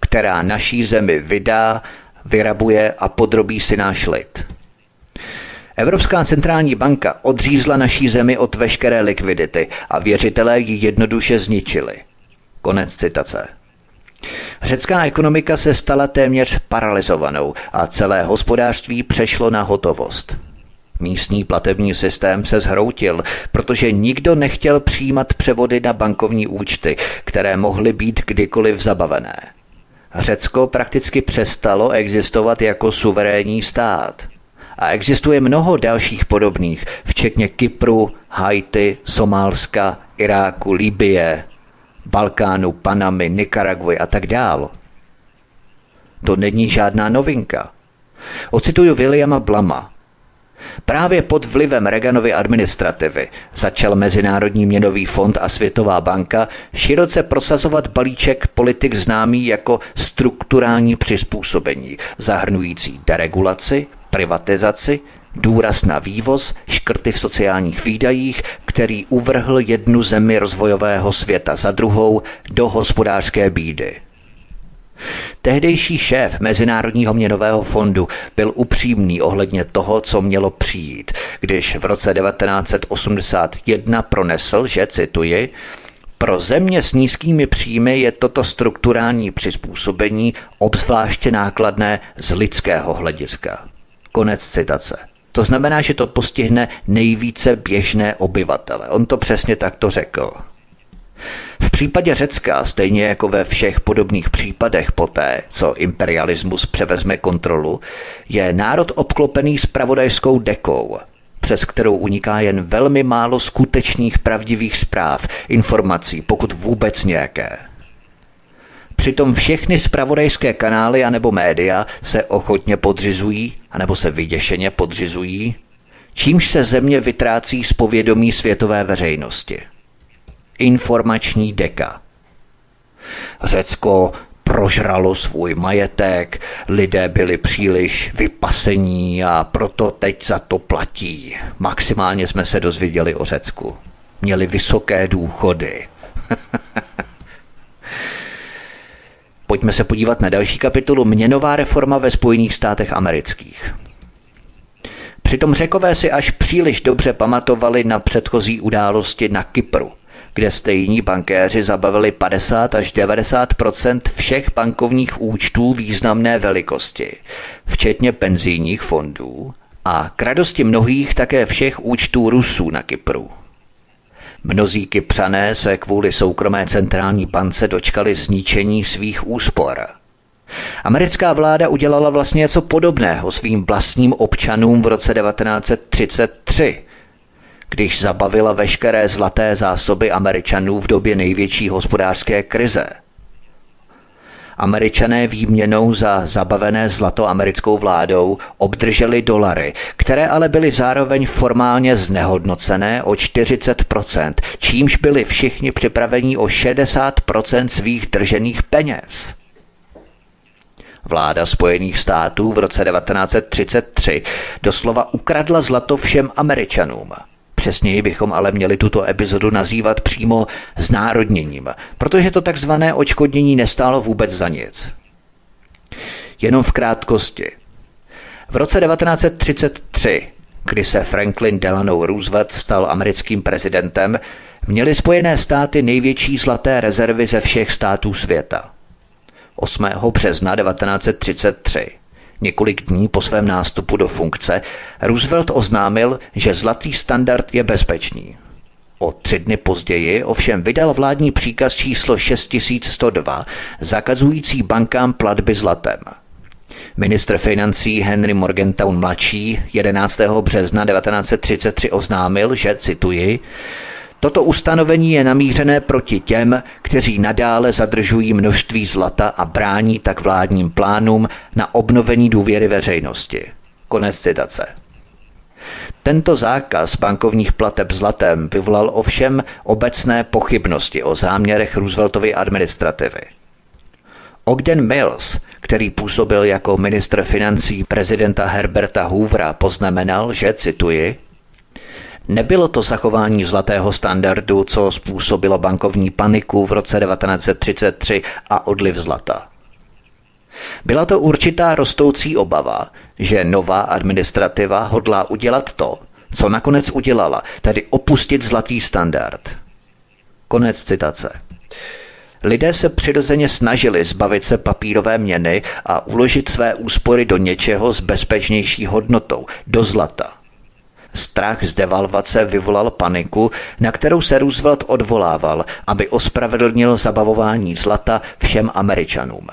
která naší zemi vydá, vyrabuje a podrobí si náš lid. Evropská centrální banka odřízla naší zemi od veškeré likvidity a věřitelé ji jednoduše zničili. Konec citace. Řecká ekonomika se stala téměř paralizovanou a celé hospodářství přešlo na hotovost. Místní platební systém se zhroutil, protože nikdo nechtěl přijímat převody na bankovní účty, které mohly být kdykoliv zabavené. Řecko prakticky přestalo existovat jako suverénní stát. A existuje mnoho dalších podobných, včetně Kypru, Haiti, Somálska, Iráku, Libie, Balkánu, Panamy, Nikaraguy a tak dál. To není žádná novinka. Ocituju Williama Blama, Právě pod vlivem Reaganovy administrativy začal Mezinárodní měnový fond a Světová banka široce prosazovat balíček politik známý jako strukturální přizpůsobení, zahrnující deregulaci, privatizaci, důraz na vývoz, škrty v sociálních výdajích, který uvrhl jednu zemi rozvojového světa za druhou do hospodářské bídy. Tehdejší šéf Mezinárodního měnového fondu byl upřímný ohledně toho, co mělo přijít, když v roce 1981 pronesl, že cituji, pro země s nízkými příjmy je toto strukturální přizpůsobení obzvláště nákladné z lidského hlediska. Konec citace. To znamená, že to postihne nejvíce běžné obyvatele. On to přesně takto řekl. V případě Řecka, stejně jako ve všech podobných případech poté, co imperialismus převezme kontrolu, je národ obklopený spravodajskou dekou, přes kterou uniká jen velmi málo skutečných pravdivých zpráv, informací, pokud vůbec nějaké. Přitom všechny spravodajské kanály anebo média se ochotně podřizují, anebo se vyděšeně podřizují, čímž se země vytrácí z povědomí světové veřejnosti informační deka. Řecko prožralo svůj majetek, lidé byli příliš vypasení a proto teď za to platí. Maximálně jsme se dozvěděli o Řecku. Měli vysoké důchody. <laughs> Pojďme se podívat na další kapitolu Měnová reforma ve Spojených státech amerických. Přitom řekové si až příliš dobře pamatovali na předchozí události na Kypru, kde stejní bankéři zabavili 50 až 90% všech bankovních účtů významné velikosti, včetně penzijních fondů a k radosti mnohých také všech účtů Rusů na Kypru. Mnozí kypřané se kvůli soukromé centrální bance dočkali zničení svých úspor. Americká vláda udělala vlastně něco podobného svým vlastním občanům v roce 1933, když zabavila veškeré zlaté zásoby Američanů v době největší hospodářské krize – Američané výměnou za zabavené zlato americkou vládou obdrželi dolary, které ale byly zároveň formálně znehodnocené o 40%, čímž byli všichni připraveni o 60% svých držených peněz. Vláda Spojených států v roce 1933 doslova ukradla zlato všem Američanům – Přesněji bychom ale měli tuto epizodu nazývat přímo znárodněním, protože to takzvané očkodnění nestálo vůbec za nic. Jenom v krátkosti. V roce 1933, kdy se Franklin Delano Roosevelt stal americkým prezidentem, měly Spojené státy největší zlaté rezervy ze všech států světa. 8. března 1933 Několik dní po svém nástupu do funkce Roosevelt oznámil, že zlatý standard je bezpečný. O tři dny později ovšem vydal vládní příkaz číslo 6102 zakazující bankám platby zlatem. Ministr financí Henry Morgentown mladší 11. března 1933 oznámil, že, cituji, Toto ustanovení je namířené proti těm, kteří nadále zadržují množství zlata a brání tak vládním plánům na obnovení důvěry veřejnosti. Konec citace. Tento zákaz bankovních plateb zlatem vyvolal ovšem obecné pochybnosti o záměrech Rooseveltovy administrativy. Ogden Mills, který působil jako ministr financí prezidenta Herberta Hoovera, poznamenal, že, cituji, Nebylo to zachování zlatého standardu, co způsobilo bankovní paniku v roce 1933 a odliv zlata. Byla to určitá rostoucí obava, že nová administrativa hodlá udělat to, co nakonec udělala, tedy opustit zlatý standard. Konec citace. Lidé se přirozeně snažili zbavit se papírové měny a uložit své úspory do něčeho s bezpečnější hodnotou, do zlata – Strach z devalvace vyvolal paniku, na kterou se Roosevelt odvolával, aby ospravedlnil zabavování zlata všem Američanům.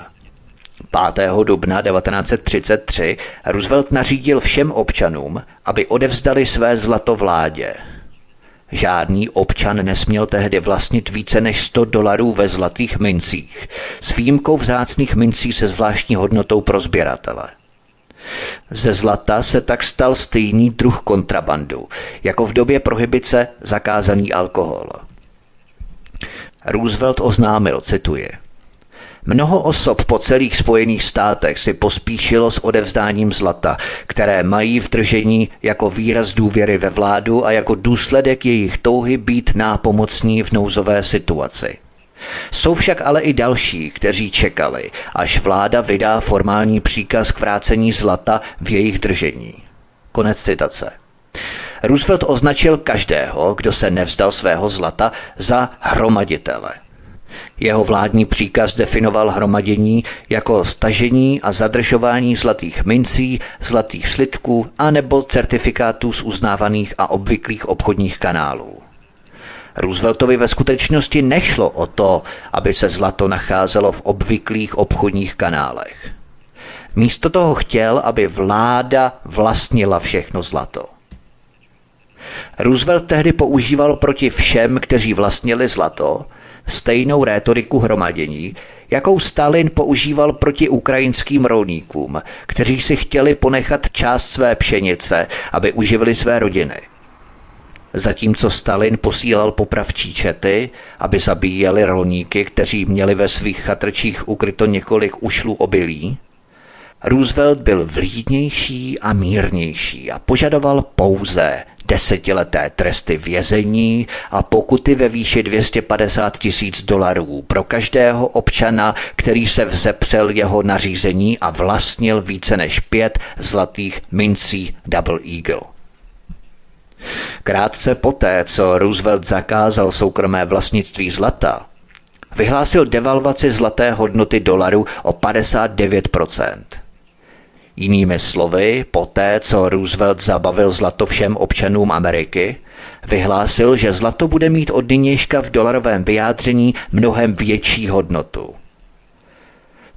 5. dubna 1933 Roosevelt nařídil všem občanům, aby odevzdali své zlato vládě. Žádný občan nesměl tehdy vlastnit více než 100 dolarů ve zlatých mincích, s výjimkou vzácných mincí se zvláštní hodnotou pro sběratele. Ze zlata se tak stal stejný druh kontrabandu, jako v době prohibice zakázaný alkohol. Roosevelt oznámil, cituje, Mnoho osob po celých Spojených státech si pospíšilo s odevzdáním zlata, které mají v držení jako výraz důvěry ve vládu a jako důsledek jejich touhy být nápomocní v nouzové situaci. Jsou však ale i další, kteří čekali, až vláda vydá formální příkaz k vrácení zlata v jejich držení. Konec citace. Roosevelt označil každého, kdo se nevzdal svého zlata, za hromaditele. Jeho vládní příkaz definoval hromadění jako stažení a zadržování zlatých mincí, zlatých slitků a nebo certifikátů z uznávaných a obvyklých obchodních kanálů. Rooseveltovi ve skutečnosti nešlo o to, aby se zlato nacházelo v obvyklých obchodních kanálech. Místo toho chtěl, aby vláda vlastnila všechno zlato. Roosevelt tehdy používal proti všem, kteří vlastnili zlato, stejnou rétoriku hromadění, jakou Stalin používal proti ukrajinským rolníkům, kteří si chtěli ponechat část své pšenice, aby uživili své rodiny – zatímco Stalin posílal popravčí čety, aby zabíjeli rolníky, kteří měli ve svých chatrčích ukryto několik ušlů obilí, Roosevelt byl vlídnější a mírnější a požadoval pouze desetileté tresty vězení a pokuty ve výši 250 tisíc dolarů pro každého občana, který se vzepřel jeho nařízení a vlastnil více než pět zlatých mincí Double Eagle. Krátce poté, co Roosevelt zakázal soukromé vlastnictví zlata, vyhlásil devalvaci zlaté hodnoty dolaru o 59% Jinými slovy, poté, co Roosevelt zabavil zlato všem občanům Ameriky, vyhlásil, že zlato bude mít od nynějška v dolarovém vyjádření mnohem větší hodnotu.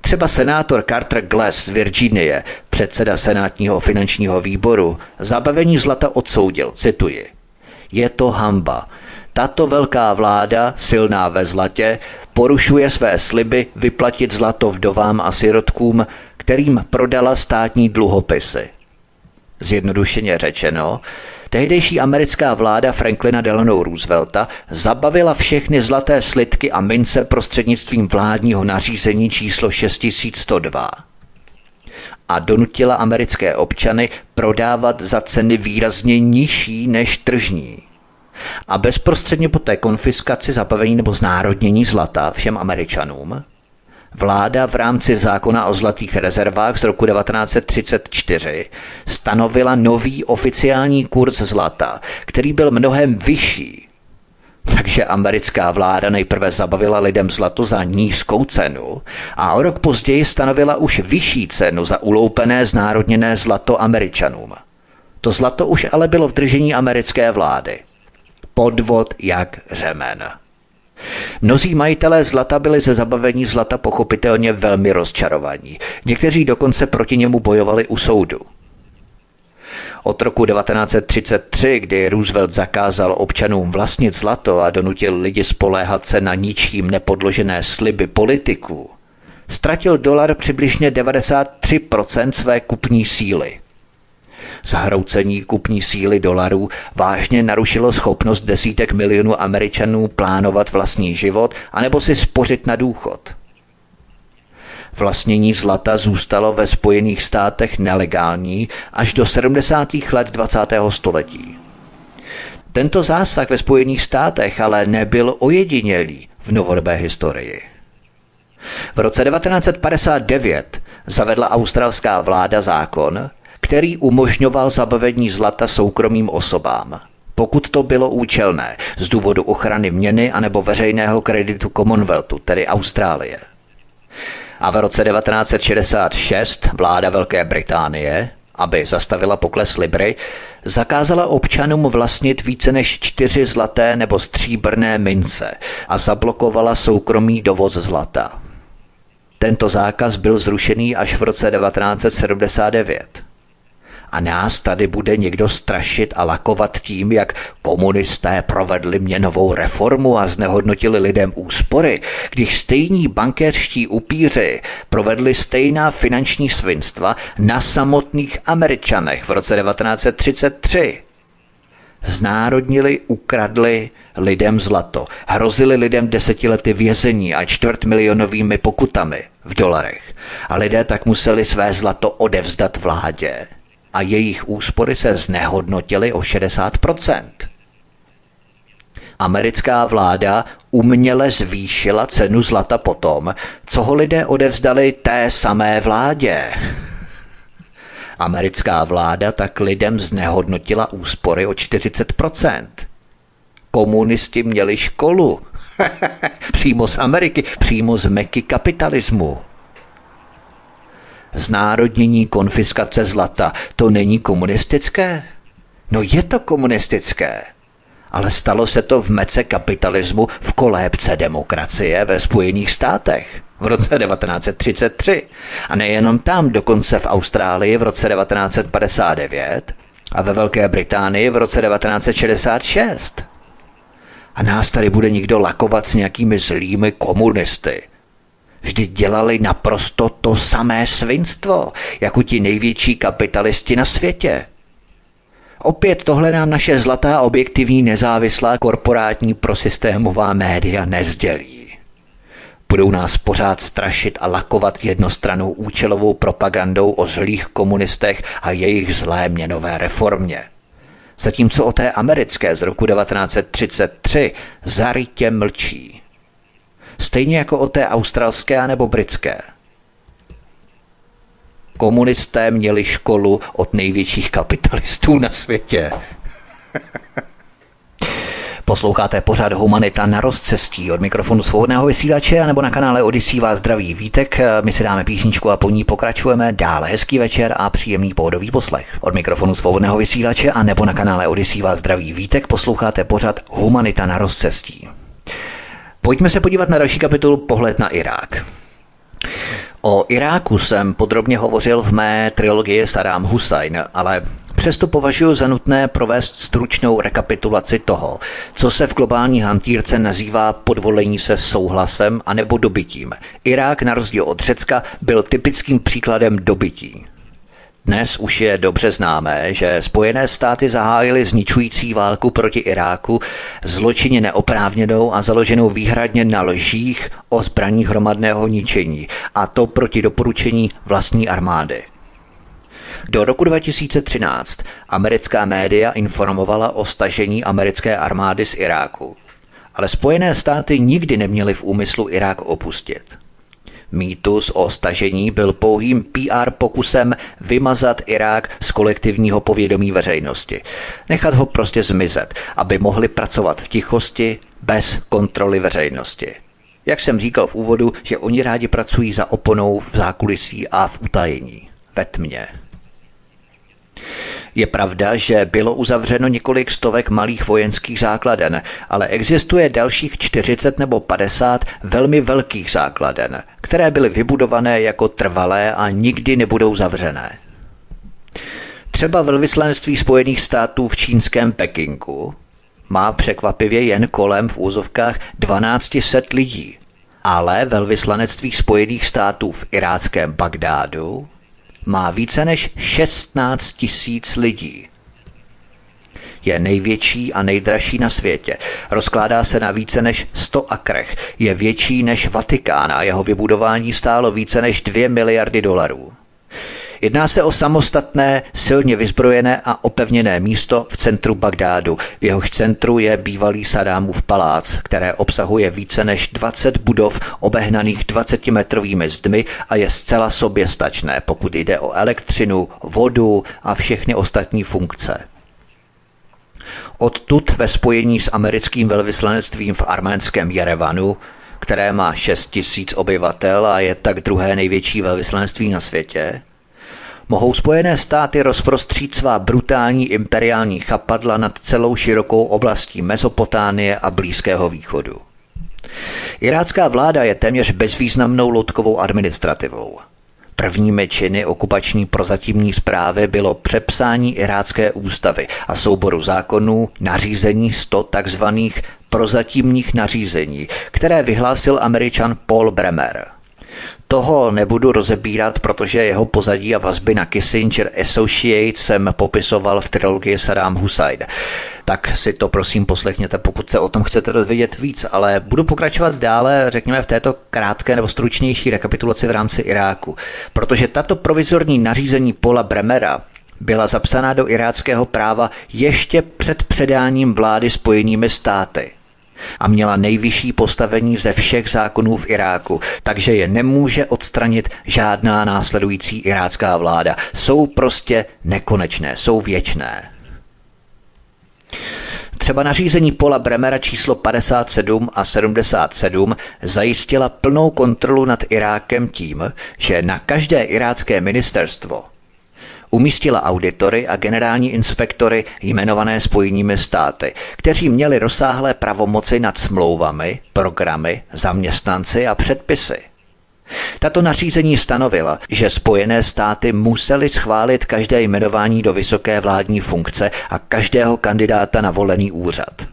Třeba senátor Carter Glass z Virginie, předseda senátního finančního výboru, zabavení zlata odsoudil, cituji. Je to hamba. Tato velká vláda, silná ve zlatě, porušuje své sliby vyplatit zlato vdovám a sirotkům, kterým prodala státní dluhopisy. Zjednodušeně řečeno, tehdejší americká vláda Franklina Delano Roosevelta zabavila všechny zlaté slitky a mince prostřednictvím vládního nařízení číslo 6102 a donutila americké občany prodávat za ceny výrazně nižší než tržní. A bezprostředně po té konfiskaci, zabavení nebo znárodnění zlata všem američanům Vláda v rámci zákona o zlatých rezervách z roku 1934 stanovila nový oficiální kurz zlata, který byl mnohem vyšší. Takže americká vláda nejprve zabavila lidem zlato za nízkou cenu a o rok později stanovila už vyšší cenu za uloupené znárodněné zlato američanům. To zlato už ale bylo v držení americké vlády. Podvod jak řemen. Mnozí majitelé zlata byli ze zabavení zlata pochopitelně velmi rozčarovaní. Někteří dokonce proti němu bojovali u soudu. Od roku 1933, kdy Roosevelt zakázal občanům vlastnit zlato a donutil lidi spoléhat se na ničím nepodložené sliby politiků, ztratil dolar přibližně 93% své kupní síly. Zhroucení kupní síly dolarů vážně narušilo schopnost desítek milionů Američanů plánovat vlastní život anebo si spořit na důchod. Vlastnění zlata zůstalo ve Spojených státech nelegální až do 70. let 20. století. Tento zásah ve Spojených státech ale nebyl ojedinělý v novodobé historii. V roce 1959 zavedla australská vláda zákon, který umožňoval zabavení zlata soukromým osobám. Pokud to bylo účelné, z důvodu ochrany měny anebo veřejného kreditu Commonwealthu, tedy Austrálie. A v roce 1966 vláda Velké Británie, aby zastavila pokles Libry, zakázala občanům vlastnit více než čtyři zlaté nebo stříbrné mince a zablokovala soukromý dovoz zlata. Tento zákaz byl zrušený až v roce 1979 a nás tady bude někdo strašit a lakovat tím, jak komunisté provedli měnovou reformu a znehodnotili lidem úspory, když stejní bankéřští upíři provedli stejná finanční svinstva na samotných Američanech v roce 1933 znárodnili, ukradli lidem zlato, hrozili lidem desetiletí vězení a čtvrt milionovými pokutami v dolarech. A lidé tak museli své zlato odevzdat vládě a jejich úspory se znehodnotily o 60% Americká vláda uměle zvýšila cenu zlata potom, co ho lidé odevzdali té samé vládě. <laughs> Americká vláda tak lidem znehodnotila úspory o 40% Komunisti měli školu. <laughs> přímo z Ameriky, přímo z meky kapitalismu. Znárodnění konfiskace zlata, to není komunistické? No je to komunistické. Ale stalo se to v mece kapitalismu v kolébce demokracie ve Spojených státech v roce 1933. A nejenom tam, dokonce v Austrálii v roce 1959 a ve Velké Británii v roce 1966. A nás tady bude někdo lakovat s nějakými zlými komunisty. Vždy dělali naprosto to samé svinstvo, jako ti největší kapitalisti na světě. Opět tohle nám naše zlatá objektivní nezávislá korporátní prosystémová média nezdělí. Budou nás pořád strašit a lakovat jednostranou účelovou propagandou o zlých komunistech a jejich zlé měnové reformě. Zatímco o té americké z roku 1933 zarytě mlčí. Stejně jako o té australské nebo britské. Komunisté měli školu od největších kapitalistů na světě. <laughs> Posloucháte pořád Humanita na rozcestí od mikrofonu svobodného vysílače nebo na kanále Odisí vás zdraví Vítek. My si dáme písničku a po ní pokračujeme. Dále hezký večer a příjemný pohodový poslech. Od mikrofonu svobodného vysílače a nebo na kanále Odisí vás zdraví Vítek posloucháte pořád Humanita na rozcestí. Pojďme se podívat na další kapitolu Pohled na Irák. O Iráku jsem podrobně hovořil v mé trilogii Saddam Hussein, ale Přesto považuji za nutné provést stručnou rekapitulaci toho, co se v globální hantýrce nazývá podvolení se souhlasem anebo dobytím. Irák na rozdíl od Řecka byl typickým příkladem dobytí. Dnes už je dobře známé, že Spojené státy zahájily zničující válku proti Iráku, zločině neoprávněnou a založenou výhradně na lžích o zbraních hromadného ničení, a to proti doporučení vlastní armády. Do roku 2013 americká média informovala o stažení americké armády z Iráku, ale Spojené státy nikdy neměly v úmyslu Irák opustit. Mýtus o stažení byl pouhým PR pokusem vymazat Irák z kolektivního povědomí veřejnosti. Nechat ho prostě zmizet, aby mohli pracovat v tichosti bez kontroly veřejnosti. Jak jsem říkal v úvodu, že oni rádi pracují za oponou v zákulisí a v utajení, ve tmě. Je pravda, že bylo uzavřeno několik stovek malých vojenských základen, ale existuje dalších 40 nebo 50 velmi velkých základen, které byly vybudované jako trvalé a nikdy nebudou zavřené. Třeba velvyslanství Spojených států v čínském Pekingu má překvapivě jen kolem v úzovkách 1200 lidí, ale velvyslanectví Spojených států v iráckém Bagdádu má více než 16 tisíc lidí. Je největší a nejdražší na světě. Rozkládá se na více než 100 akrech. Je větší než Vatikán a jeho vybudování stálo více než 2 miliardy dolarů. Jedná se o samostatné, silně vyzbrojené a opevněné místo v centru Bagdádu. V jehož centru je bývalý Sadámův palác, které obsahuje více než 20 budov obehnaných 20-metrovými zdmi a je zcela soběstačné, pokud jde o elektřinu, vodu a všechny ostatní funkce. Odtud ve spojení s americkým velvyslanectvím v arménském Jerevanu které má 6 tisíc obyvatel a je tak druhé největší velvyslanectví na světě, mohou Spojené státy rozprostřít svá brutální imperiální chapadla nad celou širokou oblastí Mezopotánie a Blízkého východu. Irácká vláda je téměř bezvýznamnou loutkovou administrativou. Prvními činy okupační prozatímní zprávy bylo přepsání irácké ústavy a souboru zákonů nařízení 100 takzvaných prozatímních nařízení, které vyhlásil američan Paul Bremer – toho nebudu rozebírat, protože jeho pozadí a vazby na Kissinger Associates jsem popisoval v trilogii Saddam Hussein. Tak si to prosím poslechněte, pokud se o tom chcete dozvědět víc, ale budu pokračovat dále, řekněme, v této krátké nebo stručnější rekapitulaci v rámci Iráku, protože tato provizorní nařízení Paula Bremera byla zapsaná do iráckého práva ještě před předáním vlády spojenými státy a měla nejvyšší postavení ze všech zákonů v Iráku, takže je nemůže odstranit žádná následující irácká vláda. Jsou prostě nekonečné, jsou věčné. Třeba nařízení Pola Bremera číslo 57 a 77 zajistila plnou kontrolu nad Irákem tím, že na každé irácké ministerstvo umístila auditory a generální inspektory jmenované spojeními státy, kteří měli rozsáhlé pravomoci nad smlouvami, programy, zaměstnanci a předpisy. Tato nařízení stanovila, že Spojené státy museli schválit každé jmenování do vysoké vládní funkce a každého kandidáta na volený úřad.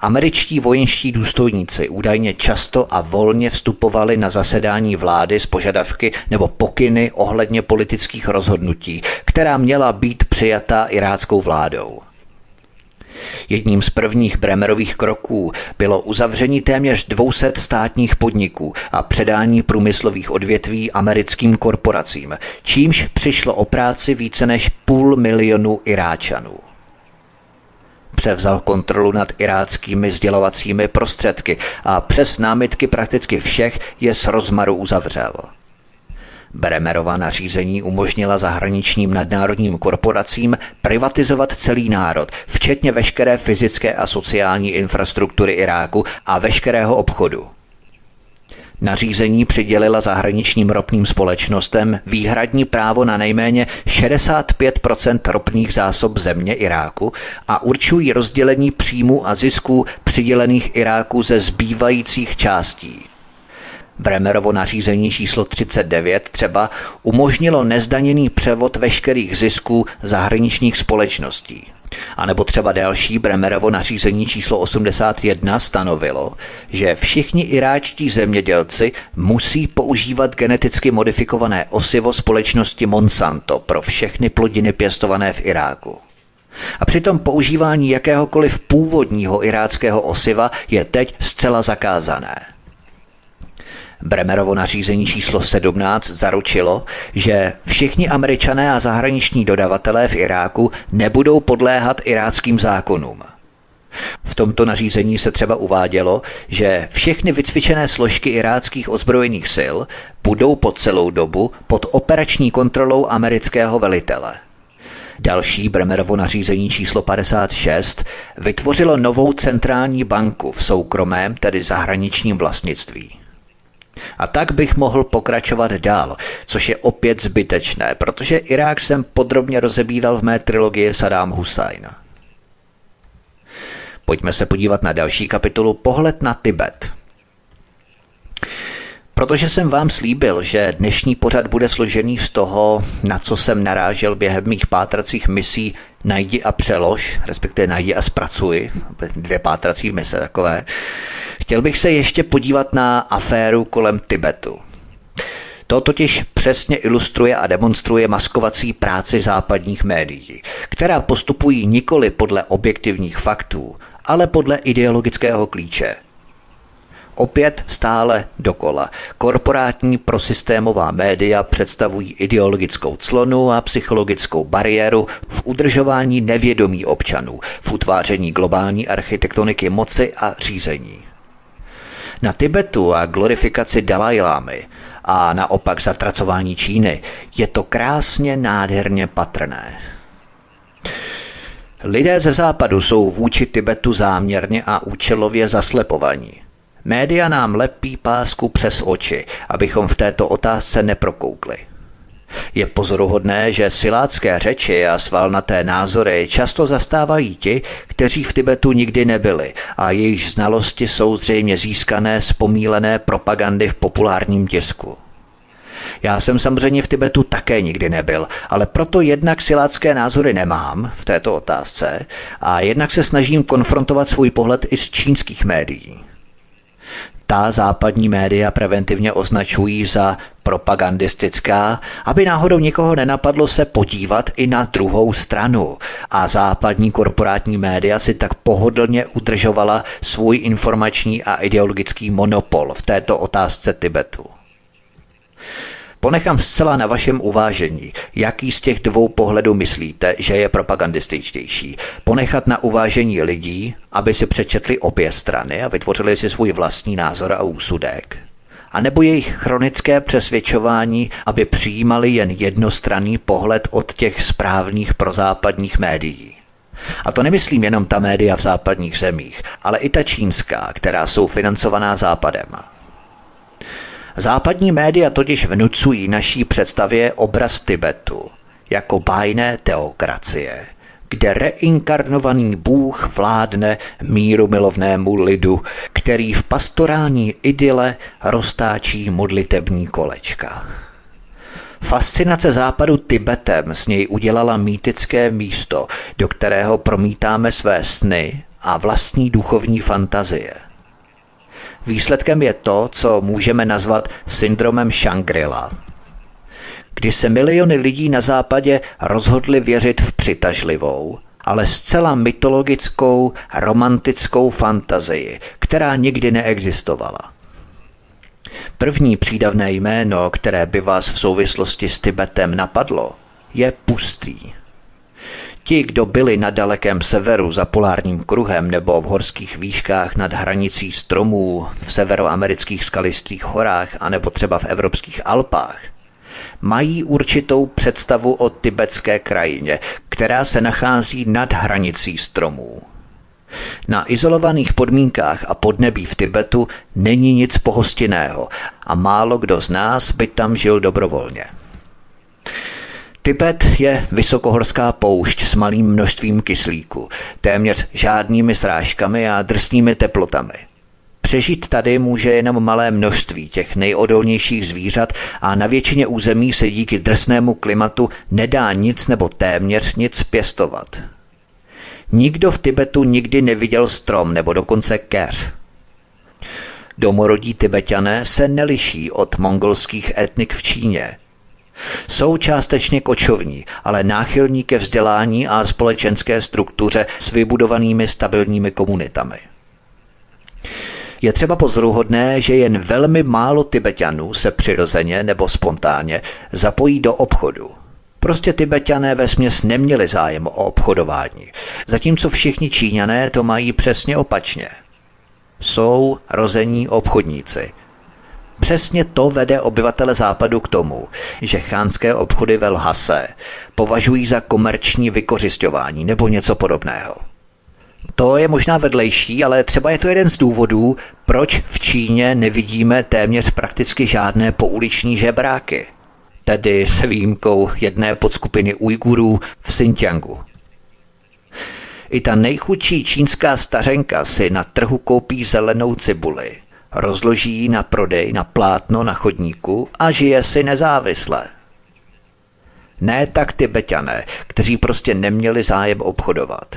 Američtí vojenští důstojníci údajně často a volně vstupovali na zasedání vlády s požadavky nebo pokyny ohledně politických rozhodnutí, která měla být přijata iráckou vládou. Jedním z prvních Bremerových kroků bylo uzavření téměř 200 státních podniků a předání průmyslových odvětví americkým korporacím, čímž přišlo o práci více než půl milionu Iráčanů převzal kontrolu nad iráckými sdělovacími prostředky a přes námitky prakticky všech je s rozmaru uzavřel. Bremerova nařízení umožnila zahraničním nadnárodním korporacím privatizovat celý národ, včetně veškeré fyzické a sociální infrastruktury Iráku a veškerého obchodu. Nařízení přidělila zahraničním ropným společnostem výhradní právo na nejméně 65% ropných zásob země Iráku a určují rozdělení příjmů a zisků přidělených Iráku ze zbývajících částí. Bremerovo nařízení číslo 39 třeba umožnilo nezdaněný převod veškerých zisků zahraničních společností. A nebo třeba další Bremerovo nařízení číslo 81 stanovilo, že všichni iráčtí zemědělci musí používat geneticky modifikované osivo společnosti Monsanto pro všechny plodiny pěstované v Iráku. A přitom používání jakéhokoliv původního iráckého osiva je teď zcela zakázané. Bremerovo nařízení číslo 17 zaručilo, že všichni američané a zahraniční dodavatelé v Iráku nebudou podléhat iráckým zákonům. V tomto nařízení se třeba uvádělo, že všechny vycvičené složky iráckých ozbrojených sil budou po celou dobu pod operační kontrolou amerického velitele. Další Bremerovo nařízení číslo 56 vytvořilo novou centrální banku v soukromém, tedy zahraničním vlastnictví. A tak bych mohl pokračovat dál, což je opět zbytečné, protože Irák jsem podrobně rozebíral v mé trilogii Saddam Hussein. Pojďme se podívat na další kapitolu Pohled na Tibet. Protože jsem vám slíbil, že dnešní pořad bude složený z toho, na co jsem narážel během mých pátracích misí Najdi a přelož, respektive najdi a zpracuj, dvě pátrací mise takové, chtěl bych se ještě podívat na aféru kolem Tibetu. To totiž přesně ilustruje a demonstruje maskovací práci západních médií, která postupují nikoli podle objektivních faktů, ale podle ideologického klíče – Opět stále dokola. Korporátní prosystémová média představují ideologickou clonu a psychologickou bariéru v udržování nevědomí občanů, v utváření globální architektoniky moci a řízení. Na Tibetu a glorifikaci Dalajlámy a naopak zatracování Číny je to krásně nádherně patrné. Lidé ze západu jsou vůči Tibetu záměrně a účelově zaslepovaní. Média nám lepí pásku přes oči, abychom v této otázce neprokoukli. Je pozoruhodné, že silácké řeči a svalnaté názory často zastávají ti, kteří v Tibetu nikdy nebyli a jejich znalosti jsou zřejmě získané z pomílené propagandy v populárním tisku. Já jsem samozřejmě v Tibetu také nikdy nebyl, ale proto jednak silácké názory nemám v této otázce a jednak se snažím konfrontovat svůj pohled i z čínských médií ta západní média preventivně označují za propagandistická, aby náhodou nikoho nenapadlo se podívat i na druhou stranu. A západní korporátní média si tak pohodlně udržovala svůj informační a ideologický monopol v této otázce Tibetu. Ponechám zcela na vašem uvážení, jaký z těch dvou pohledů myslíte, že je propagandističtější. Ponechat na uvážení lidí, aby si přečetli obě strany a vytvořili si svůj vlastní názor a úsudek. A nebo jejich chronické přesvědčování, aby přijímali jen jednostranný pohled od těch správných prozápadních médií. A to nemyslím jenom ta média v západních zemích, ale i ta čínská, která jsou financovaná západem. Západní média totiž vnucují naší představě obraz Tibetu jako bájné teokracie, kde reinkarnovaný Bůh vládne míru milovnému lidu, který v pastorální idyle roztáčí modlitební kolečka. Fascinace západu Tibetem s něj udělala mýtické místo, do kterého promítáme své sny a vlastní duchovní fantazie. Výsledkem je to, co můžeme nazvat syndromem Shangri-La, kdy se miliony lidí na západě rozhodli věřit v přitažlivou, ale zcela mytologickou, romantickou fantazii, která nikdy neexistovala. První přídavné jméno, které by vás v souvislosti s Tibetem napadlo, je pustý. Ti, kdo byli na dalekém severu za polárním kruhem nebo v horských výškách nad hranicí stromů v severoamerických skalistých horách anebo třeba v evropských Alpách, mají určitou představu o tibetské krajině, která se nachází nad hranicí stromů. Na izolovaných podmínkách a podnebí v Tibetu není nic pohostinného a málo kdo z nás by tam žil dobrovolně. Tibet je vysokohorská poušť s malým množstvím kyslíku, téměř žádnými srážkami a drsnými teplotami. Přežít tady může jenom malé množství těch nejodolnějších zvířat a na většině území se díky drsnému klimatu nedá nic nebo téměř nic pěstovat. Nikdo v Tibetu nikdy neviděl strom nebo dokonce keř. Domorodí tibetané se neliší od mongolských etnik v Číně. Jsou částečně kočovní, ale náchylní ke vzdělání a společenské struktuře s vybudovanými stabilními komunitami. Je třeba pozoruhodné, že jen velmi málo Tibetanů se přirozeně nebo spontánně zapojí do obchodu. Prostě Tibetané ve směs neměli zájem o obchodování, zatímco všichni Číňané to mají přesně opačně. Jsou rození obchodníci. Přesně to vede obyvatele západu k tomu, že chánské obchody ve Lhase považují za komerční vykořišťování nebo něco podobného. To je možná vedlejší, ale třeba je to jeden z důvodů, proč v Číně nevidíme téměř prakticky žádné pouliční žebráky. Tedy s výjimkou jedné podskupiny Ujgurů v Xinjiangu. I ta nejchudší čínská stařenka si na trhu koupí zelenou cibuli, rozloží ji na prodej na plátno na chodníku a žije si nezávisle. Ne tak Tibetané, kteří prostě neměli zájem obchodovat.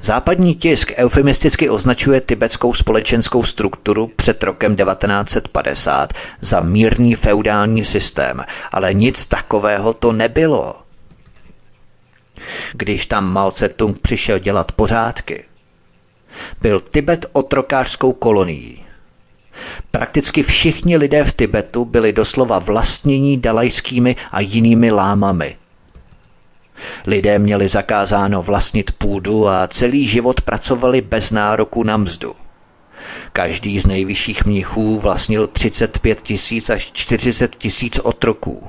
Západní tisk eufemisticky označuje tibetskou společenskou strukturu před rokem 1950 za mírný feudální systém, ale nic takového to nebylo. Když tam Mao Tse-tung přišel dělat pořádky, byl Tibet otrokářskou kolonií. Prakticky všichni lidé v Tibetu byli doslova vlastnění dalajskými a jinými lámami – Lidé měli zakázáno vlastnit půdu a celý život pracovali bez nároku na mzdu. Každý z nejvyšších mnichů vlastnil 35 tisíc až 40 tisíc otroků.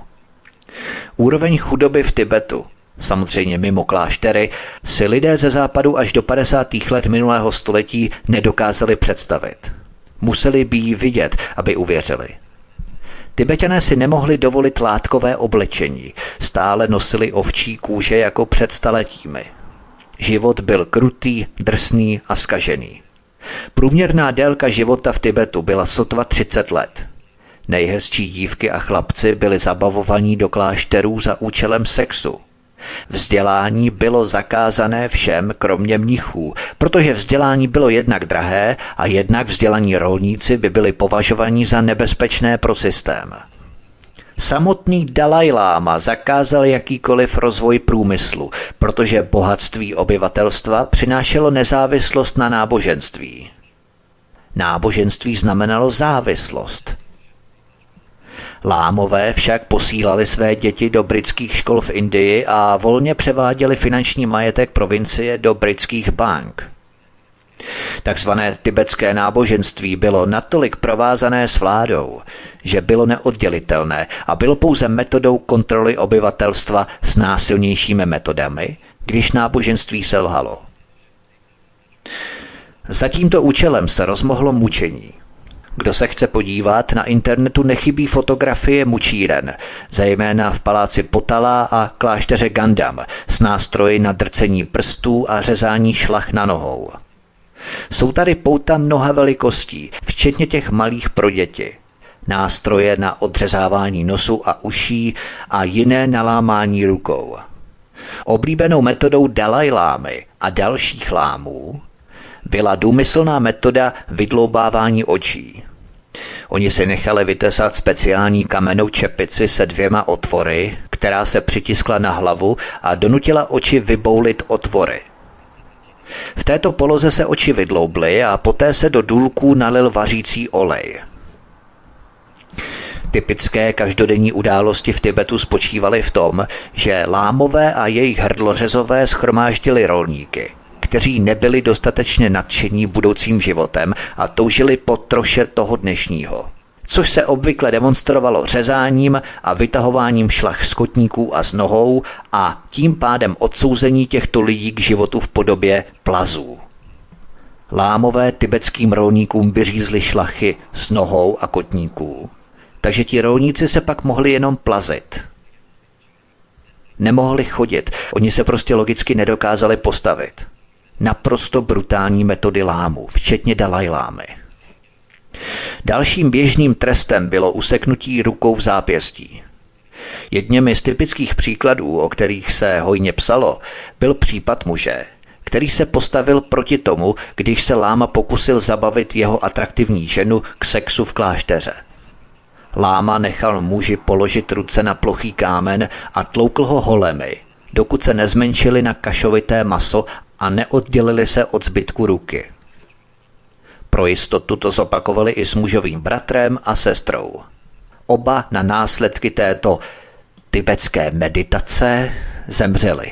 Úroveň chudoby v Tibetu, samozřejmě mimo kláštery, si lidé ze západu až do 50. let minulého století nedokázali představit. Museli by ji vidět, aby uvěřili. Tibetané si nemohli dovolit látkové oblečení, stále nosili ovčí kůže jako před staletími. Život byl krutý, drsný a skažený. Průměrná délka života v Tibetu byla sotva 30 let. Nejhezčí dívky a chlapci byli zabavovaní do klášterů za účelem sexu – Vzdělání bylo zakázané všem, kromě mnichů, protože vzdělání bylo jednak drahé a jednak vzdělaní rolníci by byli považovaní za nebezpečné pro systém. Samotný Dalaj Lama zakázal jakýkoliv rozvoj průmyslu, protože bohatství obyvatelstva přinášelo nezávislost na náboženství. Náboženství znamenalo závislost. Lámové však posílali své děti do britských škol v Indii a volně převáděli finanční majetek provincie do britských bank. Takzvané tibetské náboženství bylo natolik provázané s vládou, že bylo neoddělitelné a bylo pouze metodou kontroly obyvatelstva s násilnějšími metodami, když náboženství selhalo. Za tímto účelem se rozmohlo mučení. Kdo se chce podívat, na internetu nechybí fotografie mučíren, zejména v paláci Potala a klášteře Gandam s nástroji na drcení prstů a řezání šlach na nohou. Jsou tady pouta mnoha velikostí, včetně těch malých pro děti. Nástroje na odřezávání nosu a uší a jiné nalámání rukou. Oblíbenou metodou Dalajlámy a dalších lámů byla důmyslná metoda vydloubávání očí. Oni si nechali vytesat speciální kamennou čepici se dvěma otvory, která se přitiskla na hlavu a donutila oči vyboulit otvory. V této poloze se oči vydloubly a poté se do důlků nalil vařící olej. Typické každodenní události v Tibetu spočívaly v tom, že lámové a jejich hrdlořezové schromáždili rolníky, kteří nebyli dostatečně nadšení budoucím životem a toužili po troše toho dnešního což se obvykle demonstrovalo řezáním a vytahováním šlach z kotníků a z nohou a tím pádem odsouzení těchto lidí k životu v podobě plazů. Lámové tibetským rolníkům vyřízli šlachy z nohou a kotníků, takže ti rolníci se pak mohli jenom plazit. Nemohli chodit, oni se prostě logicky nedokázali postavit. Naprosto brutální metody lámu, včetně Dalajlámy. Dalším běžným trestem bylo useknutí rukou v zápěstí. Jedněmi z typických příkladů, o kterých se hojně psalo, byl případ muže, který se postavil proti tomu, když se Láma pokusil zabavit jeho atraktivní ženu k sexu v klášteře. Láma nechal muži položit ruce na plochý kámen a tloukl ho holemi, dokud se nezmenšili na kašovité maso a neoddělili se od zbytku ruky. Pro jistotu to zopakovali i s mužovým bratrem a sestrou. Oba na následky této tibetské meditace zemřeli.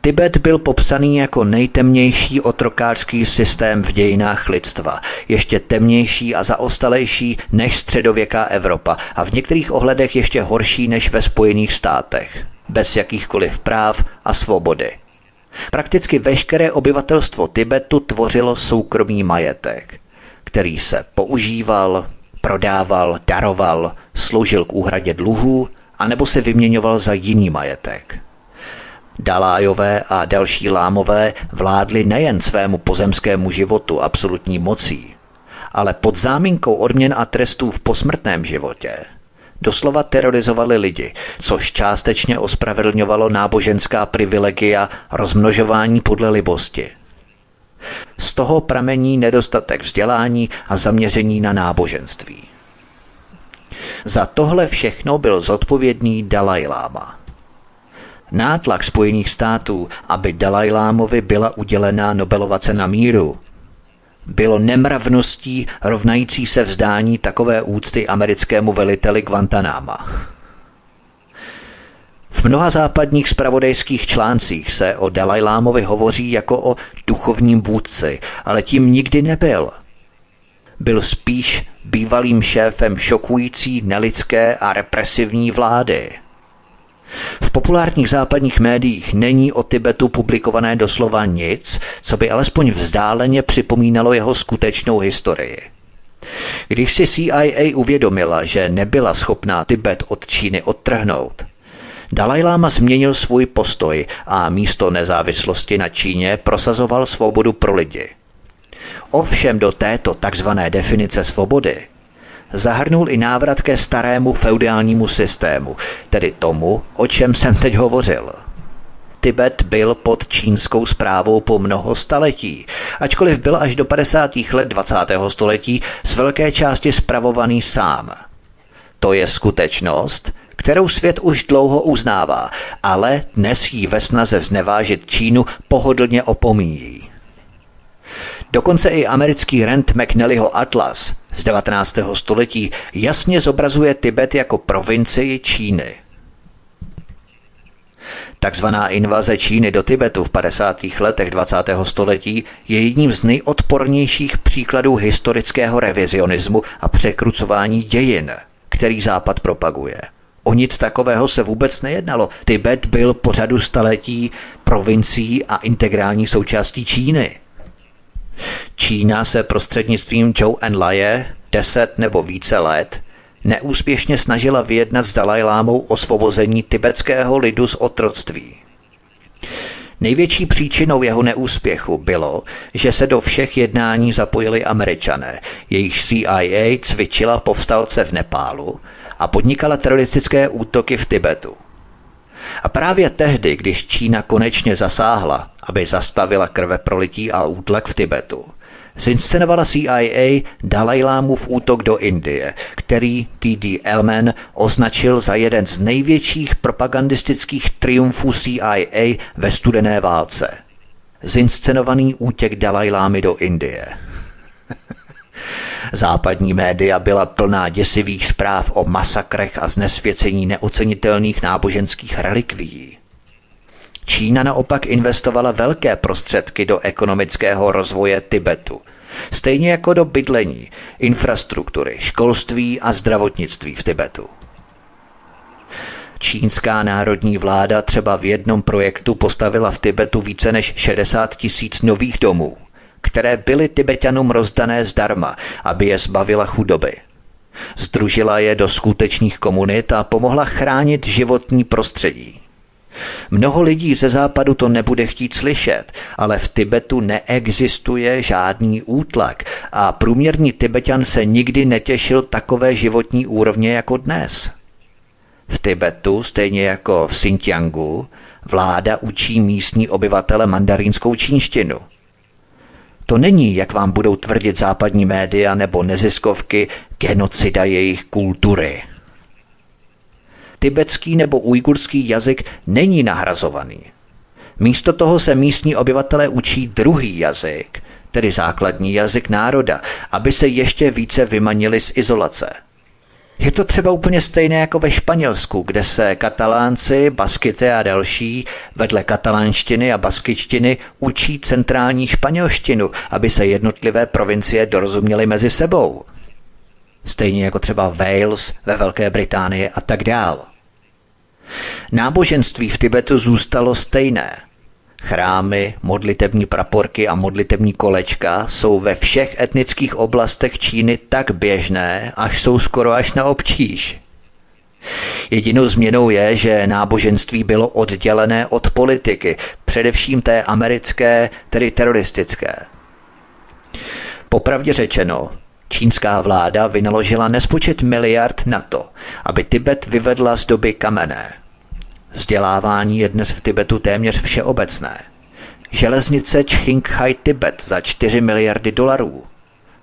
Tibet byl popsaný jako nejtemnější otrokářský systém v dějinách lidstva, ještě temnější a zaostalejší než středověká Evropa a v některých ohledech ještě horší než ve Spojených státech, bez jakýchkoliv práv a svobody. Prakticky veškeré obyvatelstvo Tibetu tvořilo soukromý majetek, který se používal, prodával, daroval, sloužil k úhradě dluhů anebo se vyměňoval za jiný majetek. Dalájové a další lámové vládli nejen svému pozemskému životu absolutní mocí, ale pod záminkou odměn a trestů v posmrtném životě – doslova terorizovali lidi, což částečně ospravedlňovalo náboženská privilegia rozmnožování podle libosti. Z toho pramení nedostatek vzdělání a zaměření na náboženství. Za tohle všechno byl zodpovědný Dalaj Lama. Nátlak Spojených států, aby Dalaj Lámovi byla udělená Nobelova cena míru, bylo nemravností rovnající se vzdání takové úcty americkému veliteli Guantanama. V mnoha západních spravodajských článcích se o Dalajlámovi hovoří jako o duchovním vůdci, ale tím nikdy nebyl. Byl spíš bývalým šéfem šokující nelidské a represivní vlády – v populárních západních médiích není o Tibetu publikované doslova nic, co by alespoň vzdáleně připomínalo jeho skutečnou historii. Když si CIA uvědomila, že nebyla schopná Tibet od Číny odtrhnout, Dalaj Lama změnil svůj postoj a místo nezávislosti na Číně prosazoval svobodu pro lidi. Ovšem do této takzvané definice svobody zahrnul i návrat ke starému feudálnímu systému, tedy tomu, o čem jsem teď hovořil. Tibet byl pod čínskou zprávou po mnoho staletí, ačkoliv byl až do 50. let 20. století z velké části spravovaný sám. To je skutečnost, kterou svět už dlouho uznává, ale dnes jí ve snaze znevážit Čínu pohodlně opomíjí. Dokonce i americký Rand McNallyho Atlas z 19. století jasně zobrazuje Tibet jako provincii Číny. Takzvaná invaze Číny do Tibetu v 50. letech 20. století je jedním z nejodpornějších příkladů historického revizionismu a překrucování dějin, který Západ propaguje. O nic takového se vůbec nejednalo. Tibet byl po řadu staletí provincií a integrální součástí Číny. Čína se prostřednictvím Zhou Enlaje deset nebo více let neúspěšně snažila vyjednat s Dalajlámou osvobození tibetského lidu z otroctví. Největší příčinou jeho neúspěchu bylo, že se do všech jednání zapojili američané, jejich CIA cvičila povstalce v Nepálu a podnikala teroristické útoky v Tibetu. A právě tehdy, když Čína konečně zasáhla, aby zastavila krve prolití a útlak v Tibetu, zinscenovala CIA Dalajlámův útok do Indie, který T.D. Elman označil za jeden z největších propagandistických triumfů CIA ve studené válce. Zinscenovaný útěk Dalajlámy do Indie. Západní média byla plná děsivých zpráv o masakrech a znesvěcení neocenitelných náboženských relikví. Čína naopak investovala velké prostředky do ekonomického rozvoje Tibetu, stejně jako do bydlení, infrastruktury, školství a zdravotnictví v Tibetu. Čínská národní vláda třeba v jednom projektu postavila v Tibetu více než 60 tisíc nových domů, které byly Tibetanům rozdané zdarma, aby je zbavila chudoby. Združila je do skutečných komunit a pomohla chránit životní prostředí. Mnoho lidí ze západu to nebude chtít slyšet, ale v Tibetu neexistuje žádný útlak a průměrný Tibetan se nikdy netěšil takové životní úrovně jako dnes. V Tibetu, stejně jako v Xinjiangu, vláda učí místní obyvatele mandarínskou čínštinu. To není, jak vám budou tvrdit západní média nebo neziskovky, genocida jejich kultury tibetský nebo ujgurský jazyk není nahrazovaný. Místo toho se místní obyvatelé učí druhý jazyk, tedy základní jazyk národa, aby se ještě více vymanili z izolace. Je to třeba úplně stejné jako ve Španělsku, kde se katalánci, baskity a další vedle katalánštiny a baskičtiny učí centrální španělštinu, aby se jednotlivé provincie dorozuměly mezi sebou. Stejně jako třeba Wales ve Velké Británii a tak dál. Náboženství v Tibetu zůstalo stejné. Chrámy, modlitební praporky a modlitební kolečka jsou ve všech etnických oblastech Číny tak běžné, až jsou skoro až na obtíž. Jedinou změnou je, že náboženství bylo oddělené od politiky, především té americké, tedy teroristické. Popravdě řečeno, čínská vláda vynaložila nespočet miliard na to, aby Tibet vyvedla z doby kamenné. Vzdělávání je dnes v Tibetu téměř všeobecné. Železnice Qinghai Tibet za 4 miliardy dolarů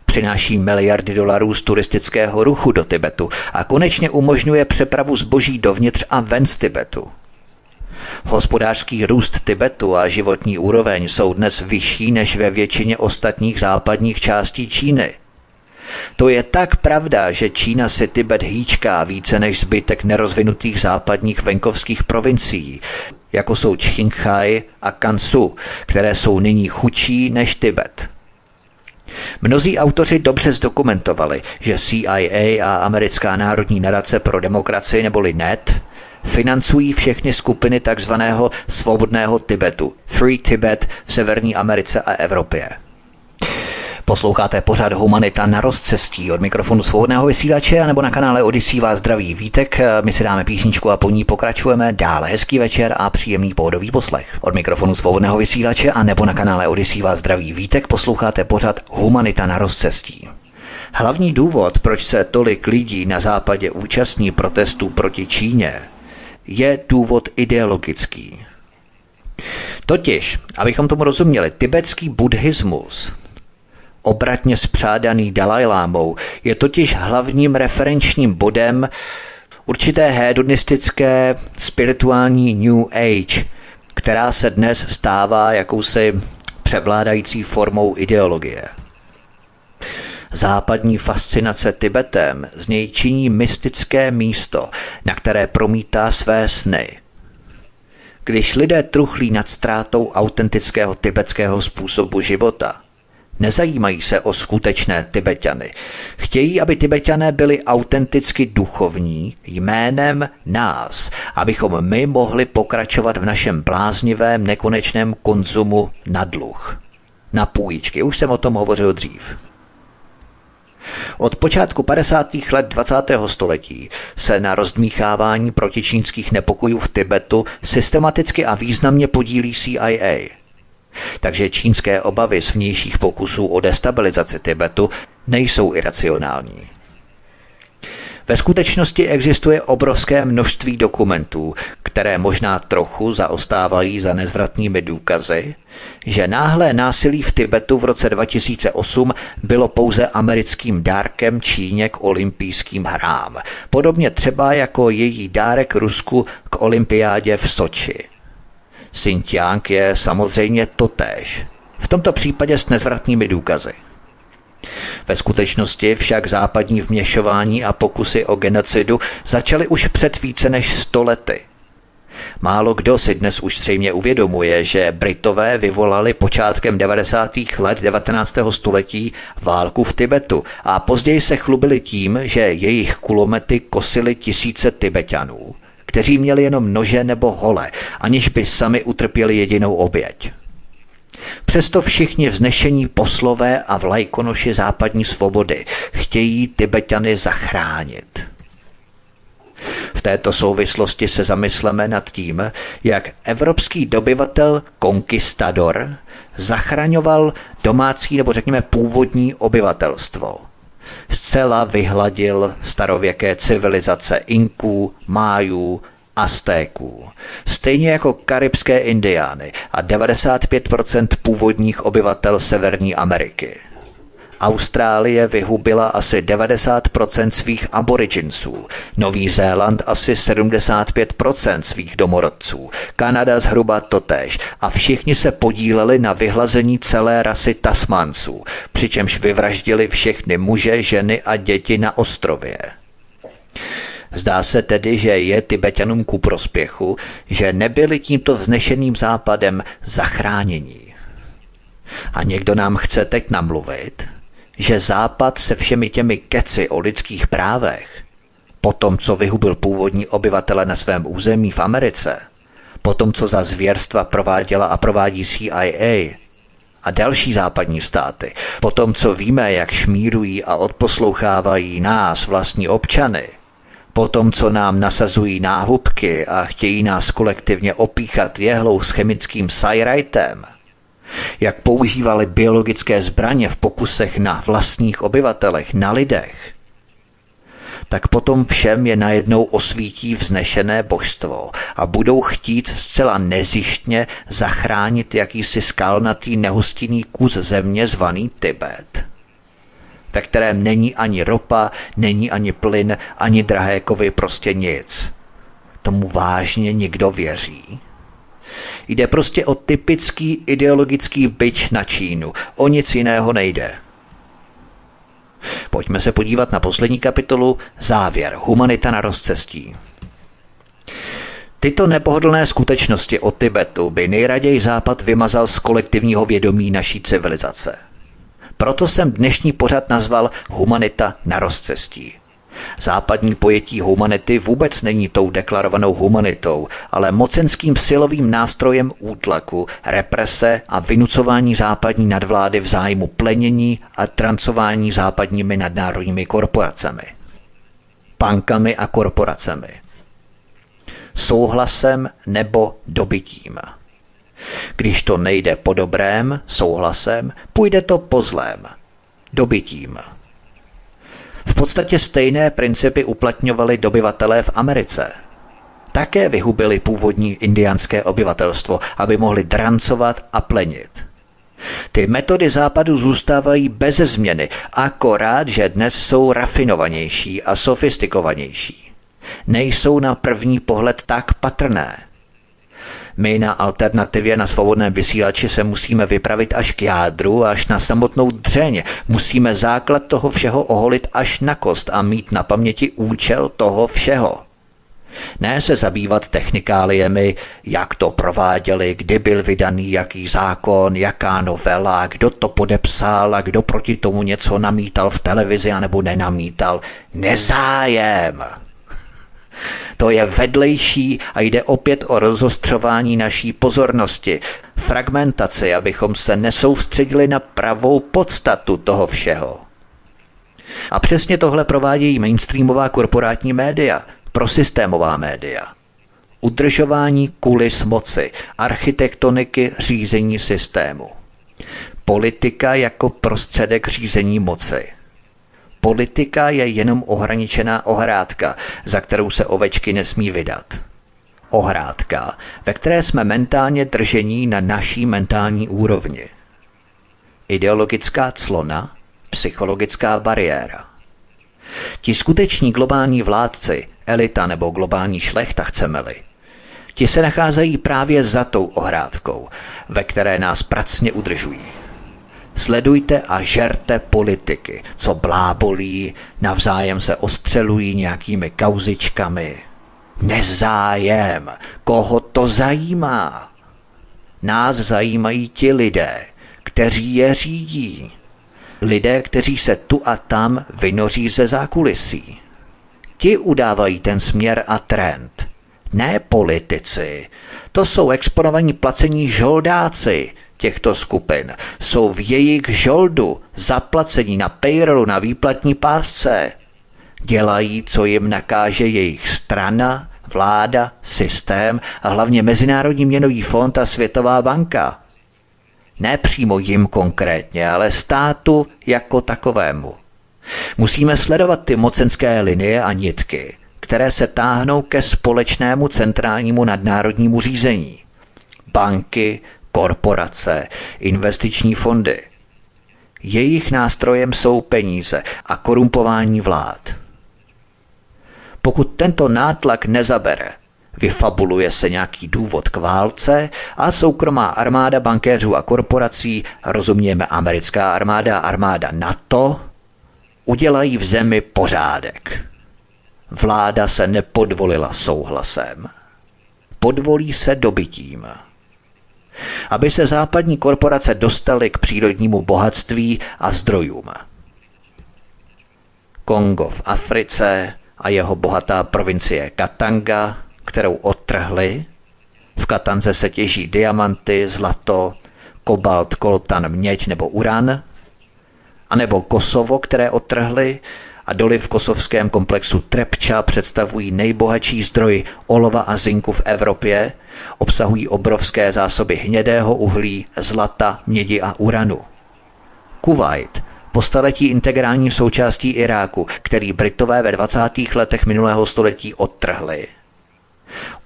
přináší miliardy dolarů z turistického ruchu do Tibetu a konečně umožňuje přepravu zboží dovnitř a ven z Tibetu. Hospodářský růst Tibetu a životní úroveň jsou dnes vyšší než ve většině ostatních západních částí Číny – to je tak pravda, že Čína si Tibet hýčká více než zbytek nerozvinutých západních venkovských provincií, jako jsou Qinghai a Kansu, které jsou nyní chudší než Tibet. Mnozí autoři dobře zdokumentovali, že CIA a Americká národní nadace pro demokracii neboli NET financují všechny skupiny tzv. svobodného Tibetu, Free Tibet v Severní Americe a Evropě. Posloucháte pořád Humanita na rozcestí od mikrofonu svobodného vysílače nebo na kanále Odisí vás zdraví vítek. My si dáme písničku a po ní pokračujeme dále. Hezký večer a příjemný pohodový poslech. Od mikrofonu svobodného vysílače a nebo na kanále Odisí vás zdraví vítek posloucháte pořád Humanita na rozcestí. Hlavní důvod, proč se tolik lidí na západě účastní protestů proti Číně, je důvod ideologický. Totiž, abychom tomu rozuměli, tibetský buddhismus obratně spřádaný Dalajlámou, je totiž hlavním referenčním bodem určité hedonistické spirituální New Age, která se dnes stává jakousi převládající formou ideologie. Západní fascinace Tibetem z něj činí mystické místo, na které promítá své sny. Když lidé truchlí nad ztrátou autentického tibetského způsobu života, Nezajímají se o skutečné Tibetany. Chtějí, aby Tibetané byli autenticky duchovní jménem nás, abychom my mohli pokračovat v našem bláznivém nekonečném konzumu na dluh. Na půjčky, už jsem o tom hovořil dřív. Od počátku 50. let 20. století se na rozdmíchávání protičínských nepokojů v Tibetu systematicky a významně podílí CIA – takže čínské obavy z vnějších pokusů o destabilizaci Tibetu nejsou iracionální. Ve skutečnosti existuje obrovské množství dokumentů, které možná trochu zaostávají za nezvratnými důkazy, že náhlé násilí v Tibetu v roce 2008 bylo pouze americkým dárkem Číně k olympijským hrám, podobně třeba jako její dárek Rusku k olympiádě v Soči. Xinjiang je samozřejmě totéž, v tomto případě s nezvratnými důkazy. Ve skutečnosti však západní vměšování a pokusy o genocidu začaly už před více než sto lety. Málo kdo si dnes už zřejmě uvědomuje, že Britové vyvolali počátkem 90. let 19. století válku v Tibetu a později se chlubili tím, že jejich kulomety kosily tisíce Tibetanů, kteří měli jenom nože nebo hole, aniž by sami utrpěli jedinou oběť. Přesto všichni vznešení poslové a vlajkonoši západní svobody chtějí Tibetany zachránit. V této souvislosti se zamysleme nad tím, jak evropský dobyvatel konkistador zachraňoval domácí nebo řekněme původní obyvatelstvo. Zcela vyhladil starověké civilizace Inků, Májů, Aztéků, stejně jako karibské indiány a 95% původních obyvatel Severní Ameriky. Austrálie vyhubila asi 90% svých aboriginců, Nový Zéland asi 75% svých domorodců, Kanada zhruba totéž a všichni se podíleli na vyhlazení celé rasy Tasmanců, přičemž vyvraždili všechny muže, ženy a děti na ostrově. Zdá se tedy, že je Tibetanům ku prospěchu, že nebyli tímto vznešeným západem zachránění. A někdo nám chce teď namluvit, že západ se všemi těmi keci o lidských právech, po tom, co vyhubil původní obyvatele na svém území v Americe, po tom, co za zvěrstva prováděla a provádí CIA a další západní státy, po tom, co víme, jak šmírují a odposlouchávají nás, vlastní občany – po tom, co nám nasazují náhubky a chtějí nás kolektivně opíchat jehlou s chemickým sajrajtem, jak používali biologické zbraně v pokusech na vlastních obyvatelech, na lidech, tak potom všem je najednou osvítí vznešené božstvo a budou chtít zcela nezištně zachránit jakýsi skalnatý nehostinný kus země zvaný Tibet ve kterém není ani ropa, není ani plyn, ani drahé kovy, prostě nic. Tomu vážně někdo věří? Jde prostě o typický ideologický byč na Čínu. O nic jiného nejde. Pojďme se podívat na poslední kapitolu Závěr. Humanita na rozcestí. Tyto nepohodlné skutečnosti o Tibetu by nejraději Západ vymazal z kolektivního vědomí naší civilizace – proto jsem dnešní pořad nazval Humanita na rozcestí. Západní pojetí humanity vůbec není tou deklarovanou humanitou, ale mocenským silovým nástrojem útlaku, represe a vynucování západní nadvlády v zájmu plenění a trancování západními nadnárodními korporacemi. Pankami a korporacemi. Souhlasem nebo dobytím. Když to nejde po dobrém, souhlasem, půjde to po zlém, dobytím. V podstatě stejné principy uplatňovali dobyvatelé v Americe. Také vyhubili původní indiánské obyvatelstvo, aby mohli drancovat a plenit. Ty metody západu zůstávají bez změny, akorát, že dnes jsou rafinovanější a sofistikovanější. Nejsou na první pohled tak patrné – my na alternativě na svobodném vysílači se musíme vypravit až k jádru, až na samotnou dřeň. Musíme základ toho všeho oholit až na kost a mít na paměti účel toho všeho. Ne se zabývat technikáliemi, jak to prováděli, kdy byl vydaný jaký zákon, jaká novela, kdo to podepsal a kdo proti tomu něco namítal v televizi anebo nenamítal. Nezájem! To je vedlejší a jde opět o rozostřování naší pozornosti, fragmentaci, abychom se nesoustředili na pravou podstatu toho všeho. A přesně tohle provádějí mainstreamová korporátní média, prosystémová média. Udržování kulis moci, architektoniky řízení systému. Politika jako prostředek řízení moci. Politika je jenom ohraničená ohrádka, za kterou se ovečky nesmí vydat. ohrádka, ve které jsme mentálně držení na naší mentální úrovni. Ideologická clona, psychologická bariéra. Ti skuteční globální vládci, elita nebo globální šlechta chceme-li, ti se nacházejí právě za tou ohrádkou, ve které nás pracně udržují. Sledujte a žerte politiky, co blábolí, navzájem se ostřelují nějakými kauzičkami. Nezájem, koho to zajímá? Nás zajímají ti lidé, kteří je řídí. Lidé, kteří se tu a tam vynoří ze zákulisí. Ti udávají ten směr a trend. Ne politici. To jsou exponovaní placení žoldáci, těchto skupin jsou v jejich žoldu zaplacení na payrollu na výplatní pásce. Dělají, co jim nakáže jejich strana, vláda, systém a hlavně Mezinárodní měnový fond a Světová banka. Ne přímo jim konkrétně, ale státu jako takovému. Musíme sledovat ty mocenské linie a nitky, které se táhnou ke společnému centrálnímu nadnárodnímu řízení. Banky, korporace, investiční fondy. Jejich nástrojem jsou peníze a korumpování vlád. Pokud tento nátlak nezabere, vyfabuluje se nějaký důvod k válce a soukromá armáda bankéřů a korporací, rozumějme americká armáda armáda NATO, udělají v zemi pořádek. Vláda se nepodvolila souhlasem. Podvolí se dobytím aby se západní korporace dostaly k přírodnímu bohatství a zdrojům. Kongo v Africe a jeho bohatá provincie Katanga, kterou odtrhli. V Katanze se těží diamanty, zlato, kobalt, koltan, měď nebo uran. A nebo Kosovo, které odtrhli a doly v kosovském komplexu Trepča představují nejbohatší zdroj olova a zinku v Evropě, obsahují obrovské zásoby hnědého uhlí, zlata, mědi a uranu. Kuwait, po staletí integrální součástí Iráku, který Britové ve 20. letech minulého století odtrhli.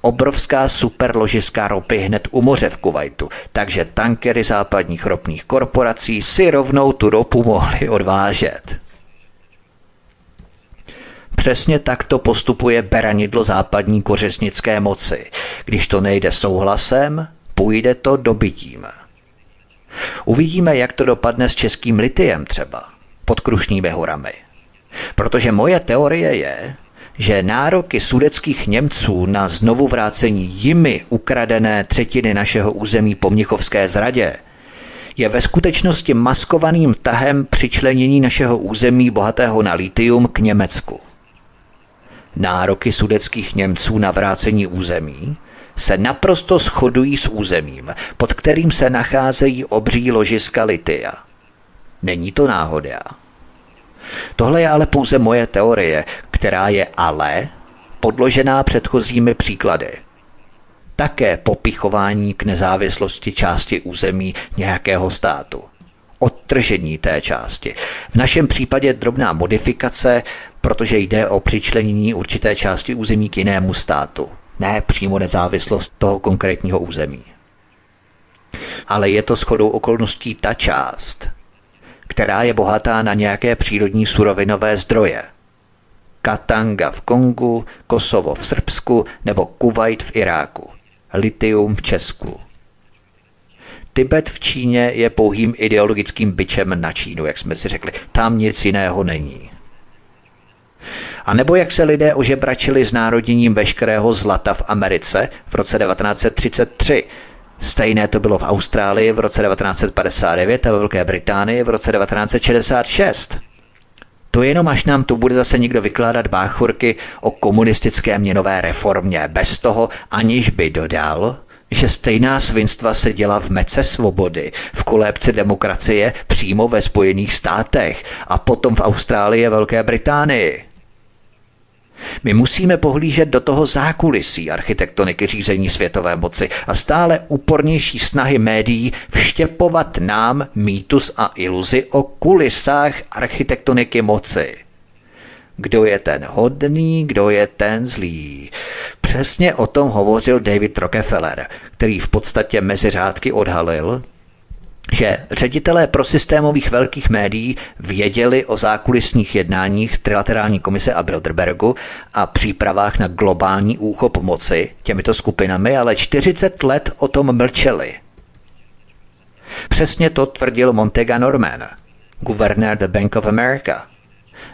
Obrovská superložiská ropy hned u moře v Kuwaitu, takže tankery západních ropných korporací si rovnou tu ropu mohli odvážet. Přesně takto postupuje beranidlo západní kořesnické moci. Když to nejde souhlasem, půjde to dobytím. Uvidíme, jak to dopadne s českým litiem třeba, pod Krušnými horami. Protože moje teorie je, že nároky sudeckých Němců na znovu vrácení jimi ukradené třetiny našeho území po Mnichovské zradě je ve skutečnosti maskovaným tahem přičlenění našeho území bohatého na litium k Německu. Nároky sudeckých Němců na vrácení území se naprosto shodují s územím, pod kterým se nacházejí obří ložiska litia. Není to náhoda. Tohle je ale pouze moje teorie, která je ale podložená předchozími příklady. Také popichování k nezávislosti části území nějakého státu odtržení té části. V našem případě drobná modifikace, protože jde o přičlenění určité části území k jinému státu, ne přímo nezávislost toho konkrétního území. Ale je to shodou okolností ta část, která je bohatá na nějaké přírodní surovinové zdroje. Katanga v Kongu, Kosovo v Srbsku nebo Kuwait v Iráku, litium v Česku. Tibet v Číně je pouhým ideologickým byčem na Čínu, jak jsme si řekli. Tam nic jiného není. A nebo jak se lidé ožebračili s národěním veškerého zlata v Americe v roce 1933. Stejné to bylo v Austrálii v roce 1959 a ve Velké Británii v roce 1966. To jenom až nám tu bude zase někdo vykládat báchorky o komunistické měnové reformě, bez toho, aniž by dodal, že stejná svinstva se děla v mece svobody, v kolébce demokracie přímo ve Spojených státech a potom v Austrálii a Velké Británii. My musíme pohlížet do toho zákulisí architektoniky řízení světové moci a stále úpornější snahy médií vštěpovat nám mýtus a iluzi o kulisách architektoniky moci. kdo je ten hodný, kdo je ten zlý. Přesně o tom hovořil David Rockefeller, který v podstatě mezi řádky odhalil, že ředitelé prosystémových velkých médií věděli o zákulisních jednáních Trilaterální komise a Bilderbergu a přípravách na globální úchop moci těmito skupinami, ale 40 let o tom mlčeli. Přesně to tvrdil Montega Norman, guvernér The Bank of America,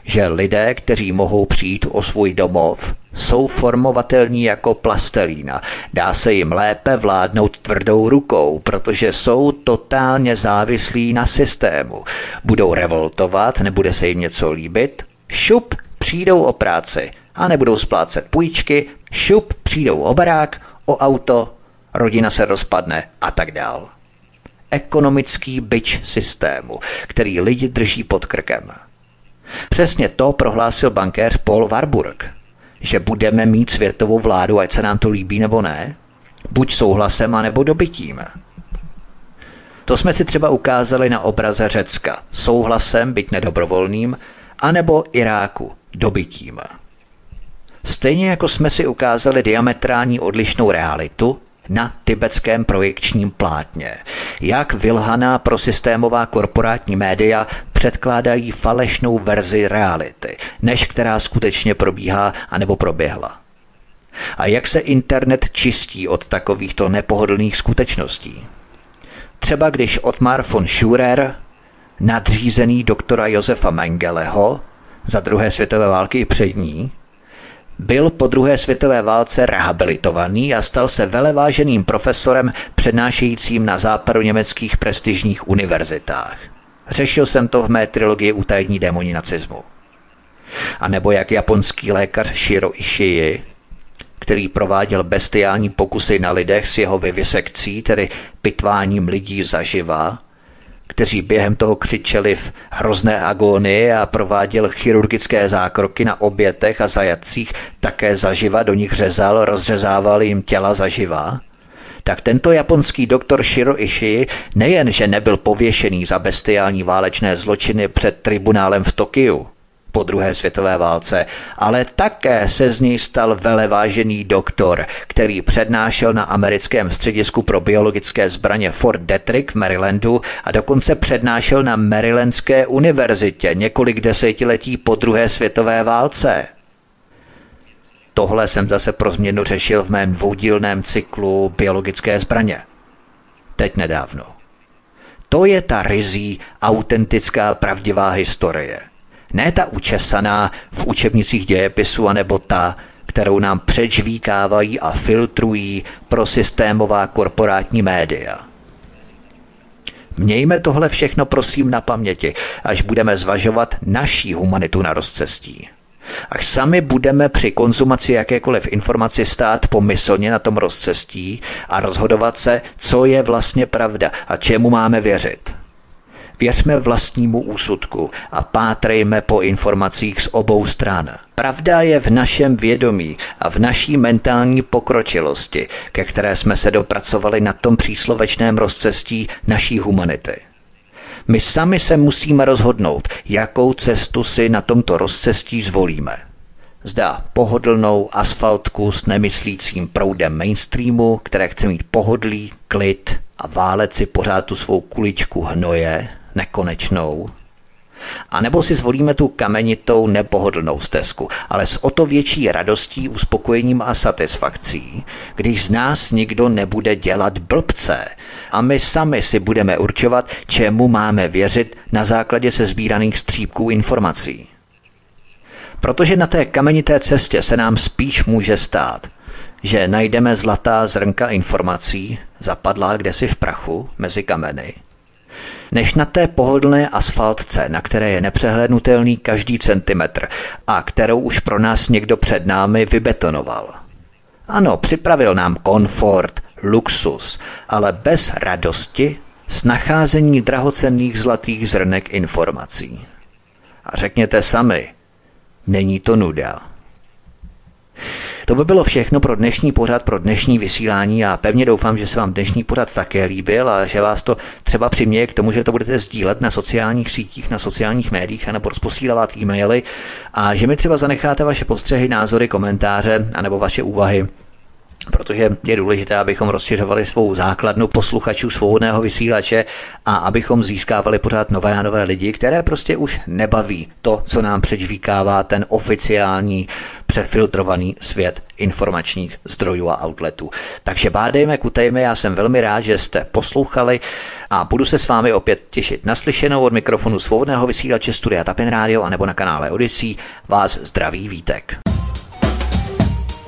že lidé, kteří mohou přijít o svůj domov, jsou formovatelní jako plastelína. Dá se jim lépe vládnout tvrdou rukou, protože jsou totálně závislí na systému. Budou revoltovat, nebude se jim něco líbit, šup, přijdou o práci a nebudou splácet půjčky, šup, přijdou o barák, o auto, rodina se rozpadne a tak dál. Ekonomický byč systému, který lidi drží pod krkem. Přesně to prohlásil bankéř Paul Warburg, že budeme mít světovou vládu, ať se nám to líbí nebo ne, buď souhlasem, anebo dobytím. To jsme si třeba ukázali na obraze Řecka, souhlasem, byť nedobrovolným, anebo Iráku, dobytím. Stejně jako jsme si ukázali diametrální odlišnou realitu, na tibetském projekčním plátně. Jak vylhaná prosystémová korporátní média předkládají falešnou verzi reality, než která skutečně probíhá anebo proběhla. A jak se internet čistí od takovýchto nepohodlných skutečností. Třeba když Otmar von Schurer, nadřízený doktora Josefa Mengeleho, za druhé světové války i před ní, byl po druhé světové válce rehabilitovaný a stal se veleváženým profesorem přednášejícím na západoněmeckých prestižních univerzitách. Řešil jsem to v mé trilogii Utajení démoni nacismu. A nebo jak japonský lékař Shiro Ishii, který prováděl bestiální pokusy na lidech s jeho vyvisekcí, tedy pitváním lidí zaživa, kteří během toho křičeli v hrozné agónii a prováděl chirurgické zákroky na obětech a zajatcích, také zaživa do nich řezal, rozřezával jim těla zaživa, tak tento japonský doktor Shiro Ishii nejen, že nebyl pověšený za bestiální válečné zločiny před tribunálem v Tokiu, po druhé světové válce, ale také se z něj stal velevážený doktor, který přednášel na americkém středisku pro biologické zbraně Fort Detrick v Marylandu a dokonce přednášel na Marylandské univerzitě několik desetiletí po druhé světové válce. Tohle jsem zase pro změnu řešil v mém dvoudílném cyklu biologické zbraně. Teď nedávno. To je ta rizí, autentická, pravdivá historie – ne ta učesaná v učebnicích dějepisu, anebo ta, kterou nám přečvíkávají a filtrují pro systémová korporátní média. Mějme tohle všechno prosím na paměti, až budeme zvažovat naší humanitu na rozcestí. Až sami budeme při konzumaci jakékoliv informaci stát pomyslně na tom rozcestí a rozhodovat se, co je vlastně pravda a čemu máme věřit. Věřme vlastnímu úsudku a pátrejme po informacích z obou stran. Pravda je v našem vědomí a v naší mentální pokročilosti, ke které jsme se dopracovali na tom příslovečném rozcestí naší humanity. My sami se musíme rozhodnout, jakou cestu si na tomto rozcestí zvolíme. Zda pohodlnou asfaltku s nemyslícím proudem mainstreamu, které chce mít pohodlí, klid a válet si pořád tu svou kuličku hnoje, nekonečnou. A nebo si zvolíme tu kamenitou nepohodlnou stezku, ale s o to větší radostí, uspokojením a satisfakcí, když z nás nikdo nebude dělat blbce a my sami si budeme určovat, čemu máme věřit na základě se sbíraných střípků informací. Protože na té kamenité cestě se nám spíš může stát, že najdeme zlatá zrnka informací, zapadlá kdesi v prachu mezi kameny, než na té pohodlné asfaltce, na které je nepřehlednutelný každý centimetr a kterou už pro nás někdo před námi vybetonoval. Ano, připravil nám komfort, luxus, ale bez radosti s nacházení drahocenných zlatých zrnek informací. A řekněte sami, není to nuda. To by bylo všechno pro dnešní pořad, pro dnešní vysílání. A pevně doufám, že se vám dnešní pořad také líbil a že vás to třeba přiměje k tomu, že to budete sdílet na sociálních sítích, na sociálních médiích anebo rozposílat e-maily. A že mi třeba zanecháte vaše postřehy, názory, komentáře anebo vaše úvahy protože je důležité, abychom rozšiřovali svou základnu posluchačů svobodného vysílače a abychom získávali pořád nové a nové lidi, které prostě už nebaví to, co nám přežvíkává ten oficiální přefiltrovaný svět informačních zdrojů a outletů. Takže bádejme, kutejme, já jsem velmi rád, že jste poslouchali a budu se s vámi opět těšit naslyšenou od mikrofonu svobodného vysílače Studia Tapin Radio a nebo na kanále Odyssey. Vás zdraví Vítek.